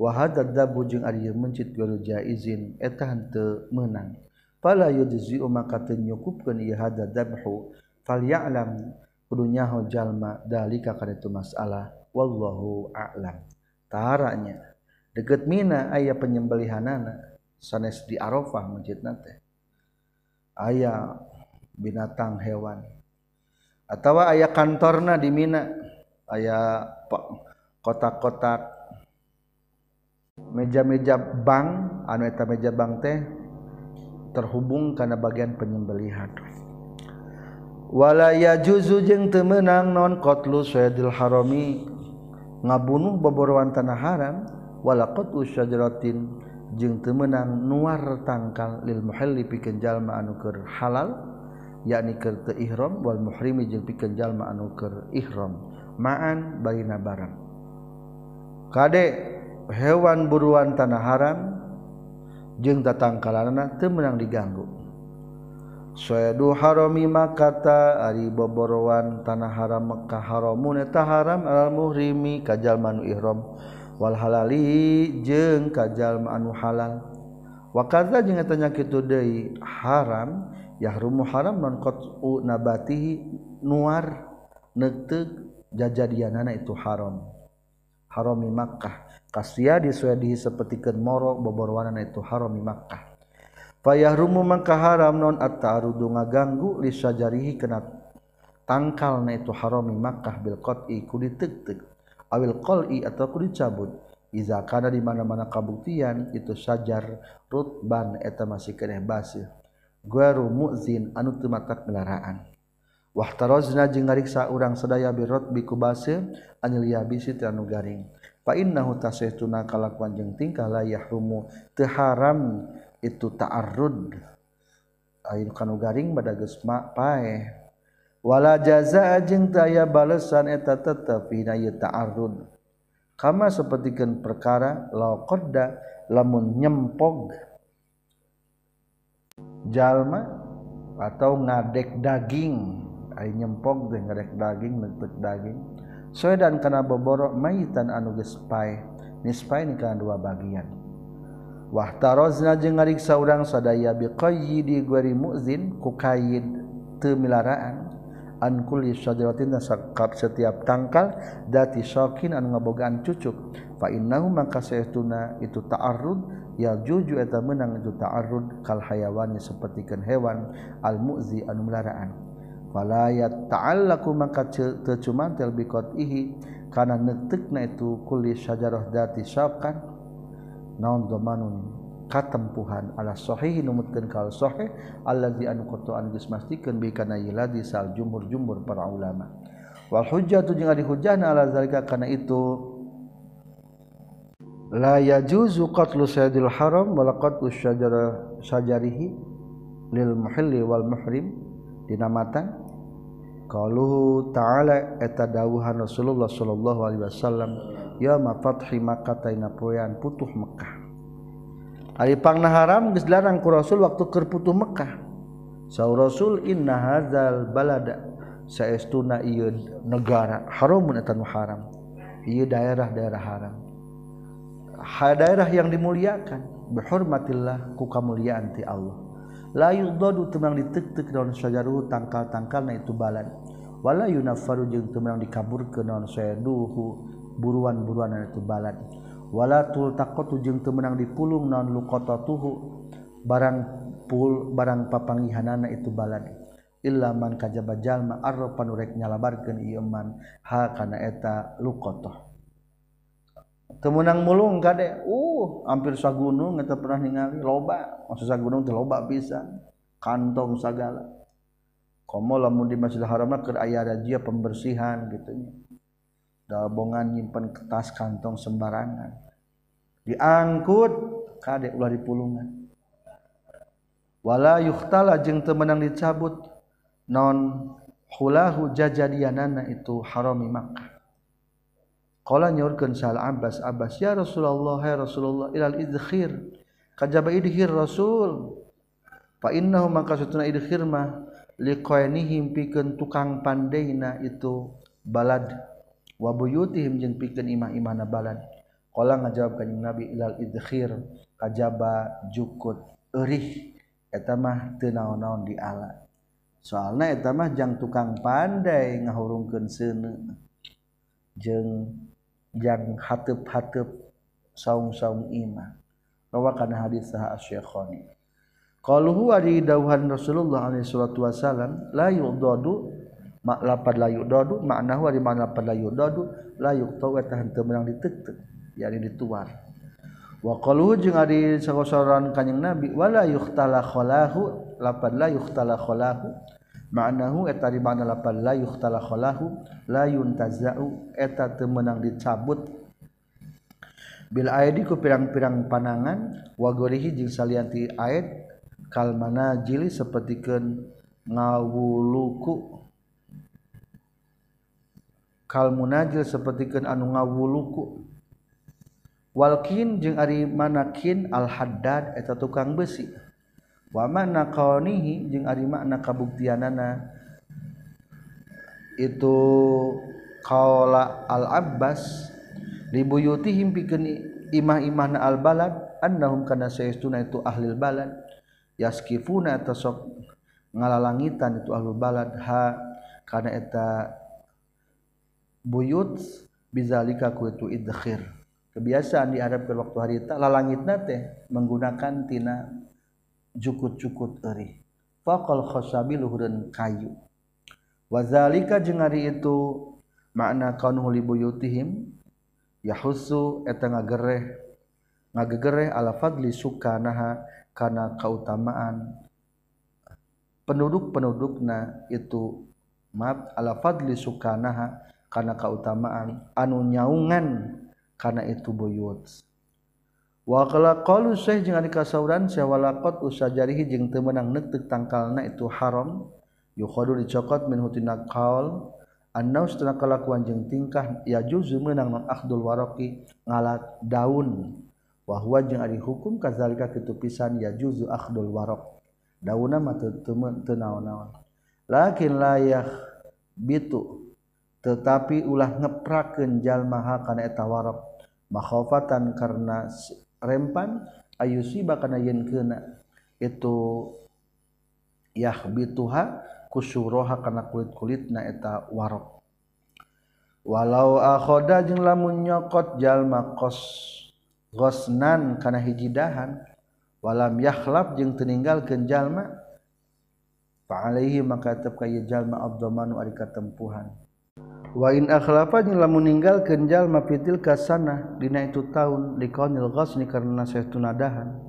S1: Wa hadad dabu ari mencit garu jaizin eta henteu meunang. Fala yujzi maka teu nyukupkeun ieu hadad dabhu falyalam kudu nyaho jalma dalika kana itu masalah. Wallahu a'lam. Taranya deket Mina ayah penyembelihanana. Sanes di Arafah masjid nate. Ayah binatang hewan. Atau ayah kantorna di Mina. Ayah kotak-kotak. Meja-meja bank anu eta meja bank teh terhubung karena bagian penyembelihan. Wala yajuzu jeung teu meunang non qatlu sayyidil harami. Ngabunuh boborowan tanah haram. walakot usyarotin jeung temenang nuar tangkal lil muhalli pikeun jalma anu keur halal yakni keur teu ihram wal muhrimi jeung pikeun jalma anu keur ihram. Ma'an barina barang. Kade hewan buruan tanah haram jeung tatangkalanna teu meunang diganggu. Sayadu harami makata ari boborowan tanah haram Mekah haramun eta haram al muhrimi kajalmanu ihram. walhalali jeung kajallma anu halal. Wakaza jeung nyaki itu deui haram yahrumu haram non qat'u nabatihi nuar neuteup jajadianana itu haram. Harami Makkah. Kasia Swedi sapertikeun moro boborwana itu harami Makkah. Fayahrumu maka haram non at-ta'arudu ngaganggu li sajarihi kana tangkalna itu harami Makkah bil qat'i ku ditek awil qol'i atau ku dicabut. Iza kana di mana-mana kabuktian itu sajar rutban eta masih keneh basih. Gharu mu'zin anu teu matak belaraan wahtarozna jeung ngariksa urang sadaya birot biku basih anil yabisi teu anu garing. Fa innahu tasaytuna kalakuan jeung tingkah la yahrumu teu haram itu ta'arrud. Ayeuna kanu garing bada geus paeh. Wala jaza jeung taya balesan eta tetep hina ta'arrud kama sapertikeun perkara laqadda lamun nyempog jalma atau ngadek daging. Ai nyempog teh ngadek daging neuteuk daging. Soedan kana boboro maitan anu geus pae nispai ni kana dua bagian. Wahtarozna jeung ngariksa urang sadaya biqayyidi guari mu'zin ku kaid teu milaraan ankul syajaratin sakap setiap tangkal dati sokin anu ngabogaan cucuk. Fa innahu maka saytuna itu ta'arrud ya juju eta menang itu ta'arrud kal hayawani sapertikeun hewan al muzi anu melaraan. Fala ya ta'allaku maka tecumantil bi qatihi kana netekna itu kulli syajarah dati sakan naon zamanun katempuhan. Ala sahih numutkeun kal sahih allazi anu qatan geus mastikeun bi kana yiladi sal jumhur-jumhur para ulama. Wal hujjatu jeung ari hujjahna ala zalika kana itu la yajuzu qatlu sayyidil haram wa qatlu syajara syajarihi lil muhilli wal muhrim. Dinamatan kalau ta'ala eta dawuhan Rasulullah sallallahu alaihi wasallam ya ma fathi Makkah taina poean putuh Mekah Aripang na haram geus dilarang ku Rasul waktu keur putuh Mekah. Saur Rasul inna hadzal balada saestuna ieu negara haramun eta nu haram. Ieu daerah-daerah haram. Ha daerah yang dimuliakan bihurmatillah ku kamuliaan ti Allah. La yudadu temang ditek-tek daun syajaruhu tangkal-tangkal na itu balad. Wala yunaffaru jeung temang dikaburkeun naon sayaduhu buruan-buruan itu balad. wala tul takotu jeung temenang dipulung naon lukota tuhu barang pul barang papangihanana itu balad illaman kajaba jalma arro panurek nyalabarkeun ieu man ha kana eta luqatah temenang mulung kade uh hampir sagunung eta pernah ningali loba. Maksud sagunung teh loba pisan kantong sagala. Komo lamun di Masjidil Haram keur aya razia pembersihan gitu nya. Dabongan nyimpen kertas kantong sembarangan. Diangkut kade ulah dipulungan wala yuhtala jeung teu dicabut. Non hulahu jajadianana itu harami Makkah. Qala nyorkeun sal Abbas Abbas ya Rasulullah ya Rasulullah ilal idkhir kajaba idkhir Rasul. Fa innahu maka satuna idkhir mah liqainihim pikeun tukang pandeina itu balad wa buyutihim jeung pikeun imah-imahna balad qala ngajawab kanjing nabi ilal idkhir kajaba jukut eurih eta mah teu naon-naon di ala. Soalna eta mah jang tukang pandai ngahurungkeun seuneu. Jeung jang hateup-hateup saung-saung imah. Rawa kana hadis sah asy-syekhani. Qalu huwa ridauhan rasulullah alaihi salatu wasalam la yudadu lapad layu dodu makna wa di mana lapad layu dodu layu tawa eta teu meunang diteuteup yani dituar wa qalu jeung ari sagosoran kanjing nabi wala yuhtala khalahu lapad la yuhtala khalahu. Ma'nahu eta di mana lapad la yuhtala khalahu la yuntazau eta teu meunang dicabut bil aidi ku pirang-pirang panangan wa gorihi jeung salianti aid kal manajili sapertikeun ngawuluku. kal munajil sapertikeun anu ngawuluku. Walkin jeung ari manakin al haddad eta tukang besi. Wa mana kaunihi jeung ari makna kabuktianana. Itu kaula al abbas libuyutihim pikeun imah-imah na al balad annahum kana saestuna itu ahlil balad. Yaskifuna tasok ngalalangitan itu ahli balad. Ha kana eta buyut bizalika ku itu idkhir kebiasaan di Arab waktu harita lalangitna teh menggunakan tina jukut-cukut eri. Faqal khasabi luhureun kayu. Wazalika jeung ari itu makna kaunuhu li buyutihim yahussu eta ngagereh ngagegereh ala fadli sukanaha kana kautamaan. Penduduk-pendudukna itu maaf ala fadli sukanaha karena keutamaan. Anu nyaungan karena itu buyut. Wakala qalu syekh jeung ari kasauran sawalaqat usajarihi jeung teu meunang neuteuk tangkalna itu haram. Yukhadu dicokot min hutina qaul annau setengah kelakuan jeung tingkah ya juzu meunang non akhdul waraqi ngalat daun. Wa huwa jeung ari hukum kazalika kitu pisan ya juzu akhdul waraq daunna mah teu teu naon-naon. Lakin layah bitu tetapi ulah ngeprakeun jalma ha kana eta warak makhafatan karena rempan ayusi kana yen kena itu yahbituha kusuroha kana kulit-kulitna eta warok. Walau akhoda jeung lamun nyokot jalma qas ghasnan kana hiji dahan walam yakhlab jeung teninggalkeun jalma fa alaihi maka tetep ka jalma abdamanu ari katempuhan. wain jeung lamun meninggal kenjal mafitil kasana dina itu tahun likonil ghasni karena tunadahan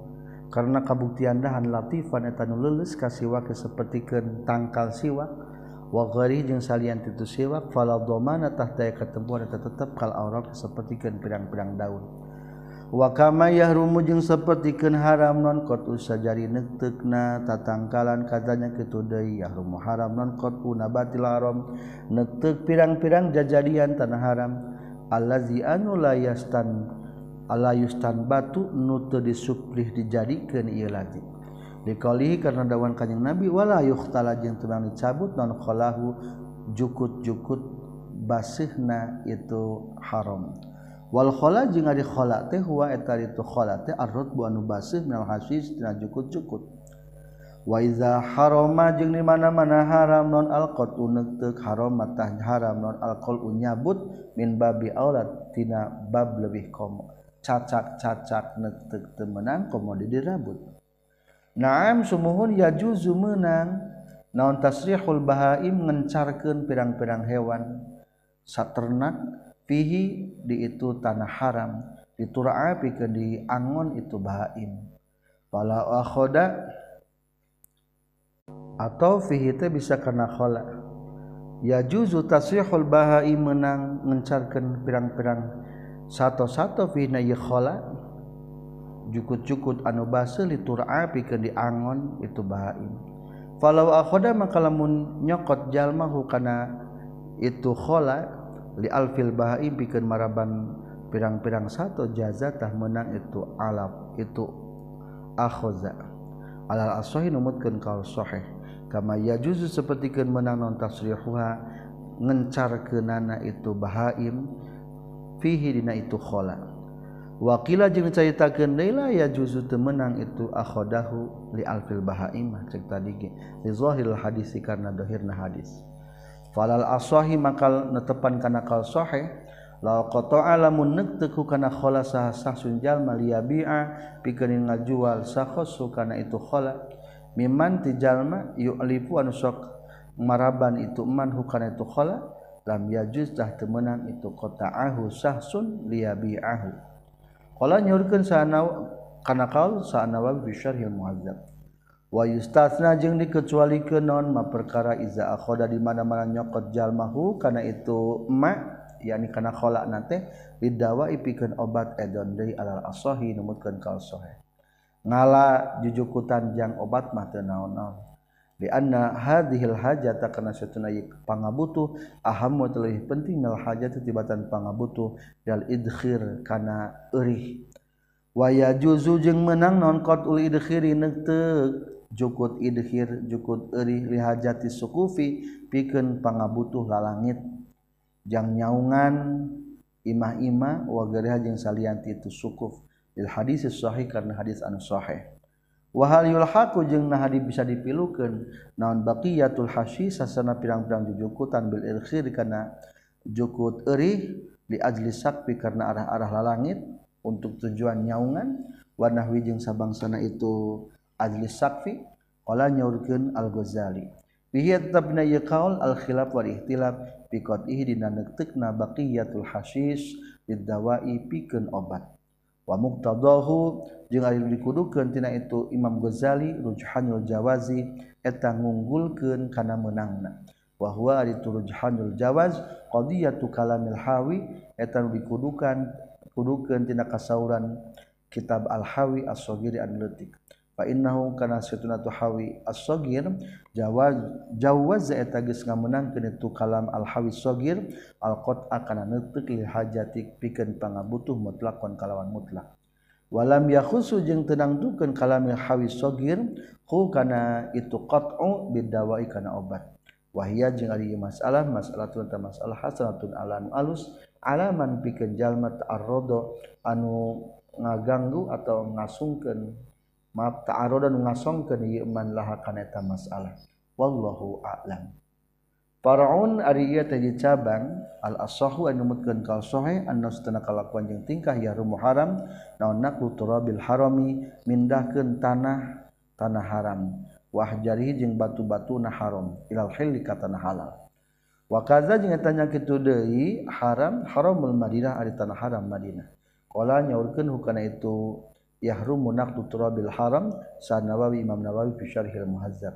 S1: karena kabuktian dahan latifan eta nu leuleus ka siwak sapertikeun tangkal siwak. Wa ghairi jeung salian titu siwak fala dhamana tahta ketemuan eta tetep kal aurat sapertikeun pirang-pirang daun. wakama yahrumu jeung sapertikeun haram non qatu sajari neuteukna tatangkalan katanya kitu deui. Yahrumu haram non qatu nabatil haram. Neuteuk pirang-pirang jajadian tanah haram. Allazi anu la yastan ala yustan batu nu teu disuplih dijadikeun ieu lagi. Dikalihi karena dawan kanjing nabi wala yuhtala jeung teu dicabut non qalahu jukut-jukut basihna itu haram. walkhola jeung ari khola teh huwa eta itu khola teh arrotbu anu basih minal hasis tina cukut-cukut wa iza harama jeung di mana-mana haram non alqatu neuteuk haram matah haram non alkol unyabut min babi aurat tina bab lebih komo cacak-cacak neuteuk teu meunang komo dirabut. Naam sumuhun ya juzu menang naon tasrihul bahaim ngencarkeun pirang-pirang hewan saternak fihi di itu tanah haram. Ditura api ke di angon itu bahaim. Pala akhoda atau fihi teh bisa karena khola ya juzu tasrihul bahaim menang ngencarkeun pirang-pirang satu-satu fi na khola jukut-jukut anu base litur api ke di angon itu bahaim. Falau akhoda maka lamun nyokot jalmahu kana itu khola alfil bahaim bikin maraban pirang-pirang satu jazatah menang itu alap itu akhoza. Alal asohi numutkan kau soheh kama ya juzu sepertikan menang non tasrihuha ngencar ke nana itu bahaim fihi dina itu khola. Wakila jeung caritakeun deui ya juzu teu menang itu akhodahu li alfil bahaim cek tadi ge li zahiril hadis karena dohirna hadis falal asohi makal netepan kana kal sohe la koto alamun nek teku kana khola sah sah sunjal maliyabi'a pikeun ngajual sakhosu kana itu khola. Miman ti jalma yu'lifu anu sok maraban itu man hukana itu khola lam yajuz tah temenan itu qata'ahu sahsun liyabi'ahu qala nyurkeun sana kana kaul sa'nawa bi syarhil muhazzab wa yustasna jeung dikecualikeun non ma perkara iza akhoda di mana-mana nyokot jalmahu kana itu ma yakni kana khala nate lidawa ipikeun obat edon deui alal asahi numutkeun kal sahih ngala jujukutan jang obat mah teu naon-naon. Di anna hadhil hajata kana satuna pangabutuh ahammu lebih penting nal hajat tibatan pangabutuh dal idkhir kana eurih. Wa yajuzu jeung menang non qad ul idkhiri nekteuk jukut idhir jukut erih lihajati sukufi pikeun pangabutuh lalangit. Jang nyaungan imah-imah wa gariha jeung salian itu sukuf. Lil hadis sahih karena hadis anu sahih. Wa hal yulhaqu jeung nah hadi bisa dipilukeun. Naon baqiyatul hasyi sasana pirang-pirang jujukutan bil irkhir kana jukut erih li ajli sakpi karena arah-arah lalangit. Untuk tujuan nyaungan warna wijeng sabangsana itu ajlis sakfi qala nyaurkeun al-Ghazali. Bihi tabna yaqaul al-khilaf wal ihtilaf bi qat'ihi dina neuteukna baqiyatul hasis didawai pikeun obat. Wa muqtadahu jeung ari dikudukeun tina itu Imam Ghazali rujhanul jawazi eta ngunggulkeun kana meunangna. Wa huwa itu rujhanul jawaz qadiyatu kalamil hawi eta dikudukan kudukeun tina kasauran kitab al-hawi as-sagiri anletik innahu kana situna tuhawi as-sagir jawaz jawaz eta geus ngamenangkeun itu kalam al-hawi sagir al-qat akana neuteuk li hajatik pikeun pangabutuh mutlakon kalawan mutlak. Walam yakhusu jeung tenang dukeun kalam al-hawi sagir ku kana itu qat'u bidawai kana obat. Wahia jeung ari masalah masalatun ta masalah hasanatun alan alus alaman pikeun jalma ta'arrada anu ngaganggu atau ngasungkeun maaf ta'aro dan ngasongkeun ieu iman laha kana eta masalah. Wallahu a'lam. Faraun ari ieu teh cabang al asahu anu mutkeun kal sahih anna satana kalakuan jeung tingkah ya muharam naon naklu turabil harami mindahkeun tanah tanah haram. Wahjari jeung batu-batu na haram. Ilal hilli ka tanah halal. Wa kaza jeung eta nya kitu deui haram haramul madinah ari tanah haram madinah. Qala nyaurkeun hukana itu yahrumu naqdu turabil haram sa Nawawi Imam Nawawi fi syarhil muhazzab.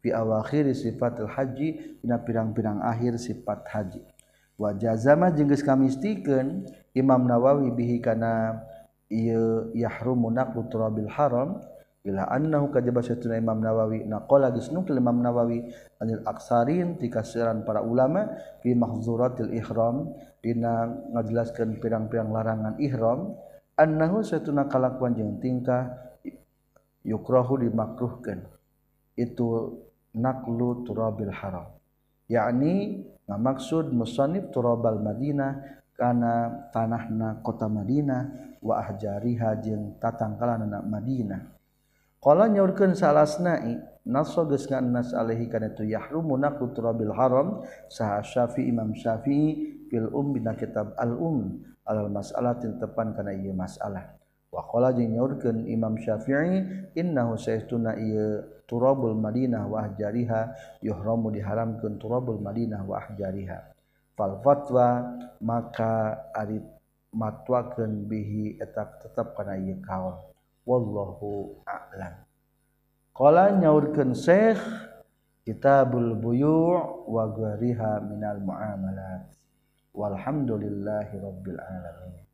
S1: Fi awakhir sifatil haji dina pirang-pirang akhir sifat haji. Wa jazama jeung geus kami istikeun Imam Nawawi bihi kana ieu yahrumu naqdu turabil haram bila annahu kajaba satuna Imam Nawawi naqala geus nukil Imam Nawawi anil aksarin ti kasiran para ulama fi mahzuratil ihram dina ngajelaskeun pirang-pirang larangan ihram annahu satuna kalakuan jeung tingkah yukrahu dimakruhkeun. Itu naklu turabil haram. Yakni ngamaksud musannif turabal Madinah kana tanahna kota Madinah wa ahjariha jeung tatangkalan anak Madinah. Qala nyaurkeun salasnai naso geus ngannas alaihi kana tu yahrumu naqlu turabil haram saha Syafi'i Imam Syafi'i fil um bina kitab al um alal masalah tintepan kana ieu masalah. Waqala jeung nyaurkeun Imam Syafi'i innahu saistuna ieu turabul Madinah wa ahjariha yuhramu diharamkeun turabul Madinah wa ahjariha. Fal fatwa maka ari matwakeun bihi eta tetep kana ieu kaul wallahu a'lam. Qala nyaurkeun Syekh kitabul buyu' wa ghariha minal muamalat. Walhamdulillahi rabbil alamin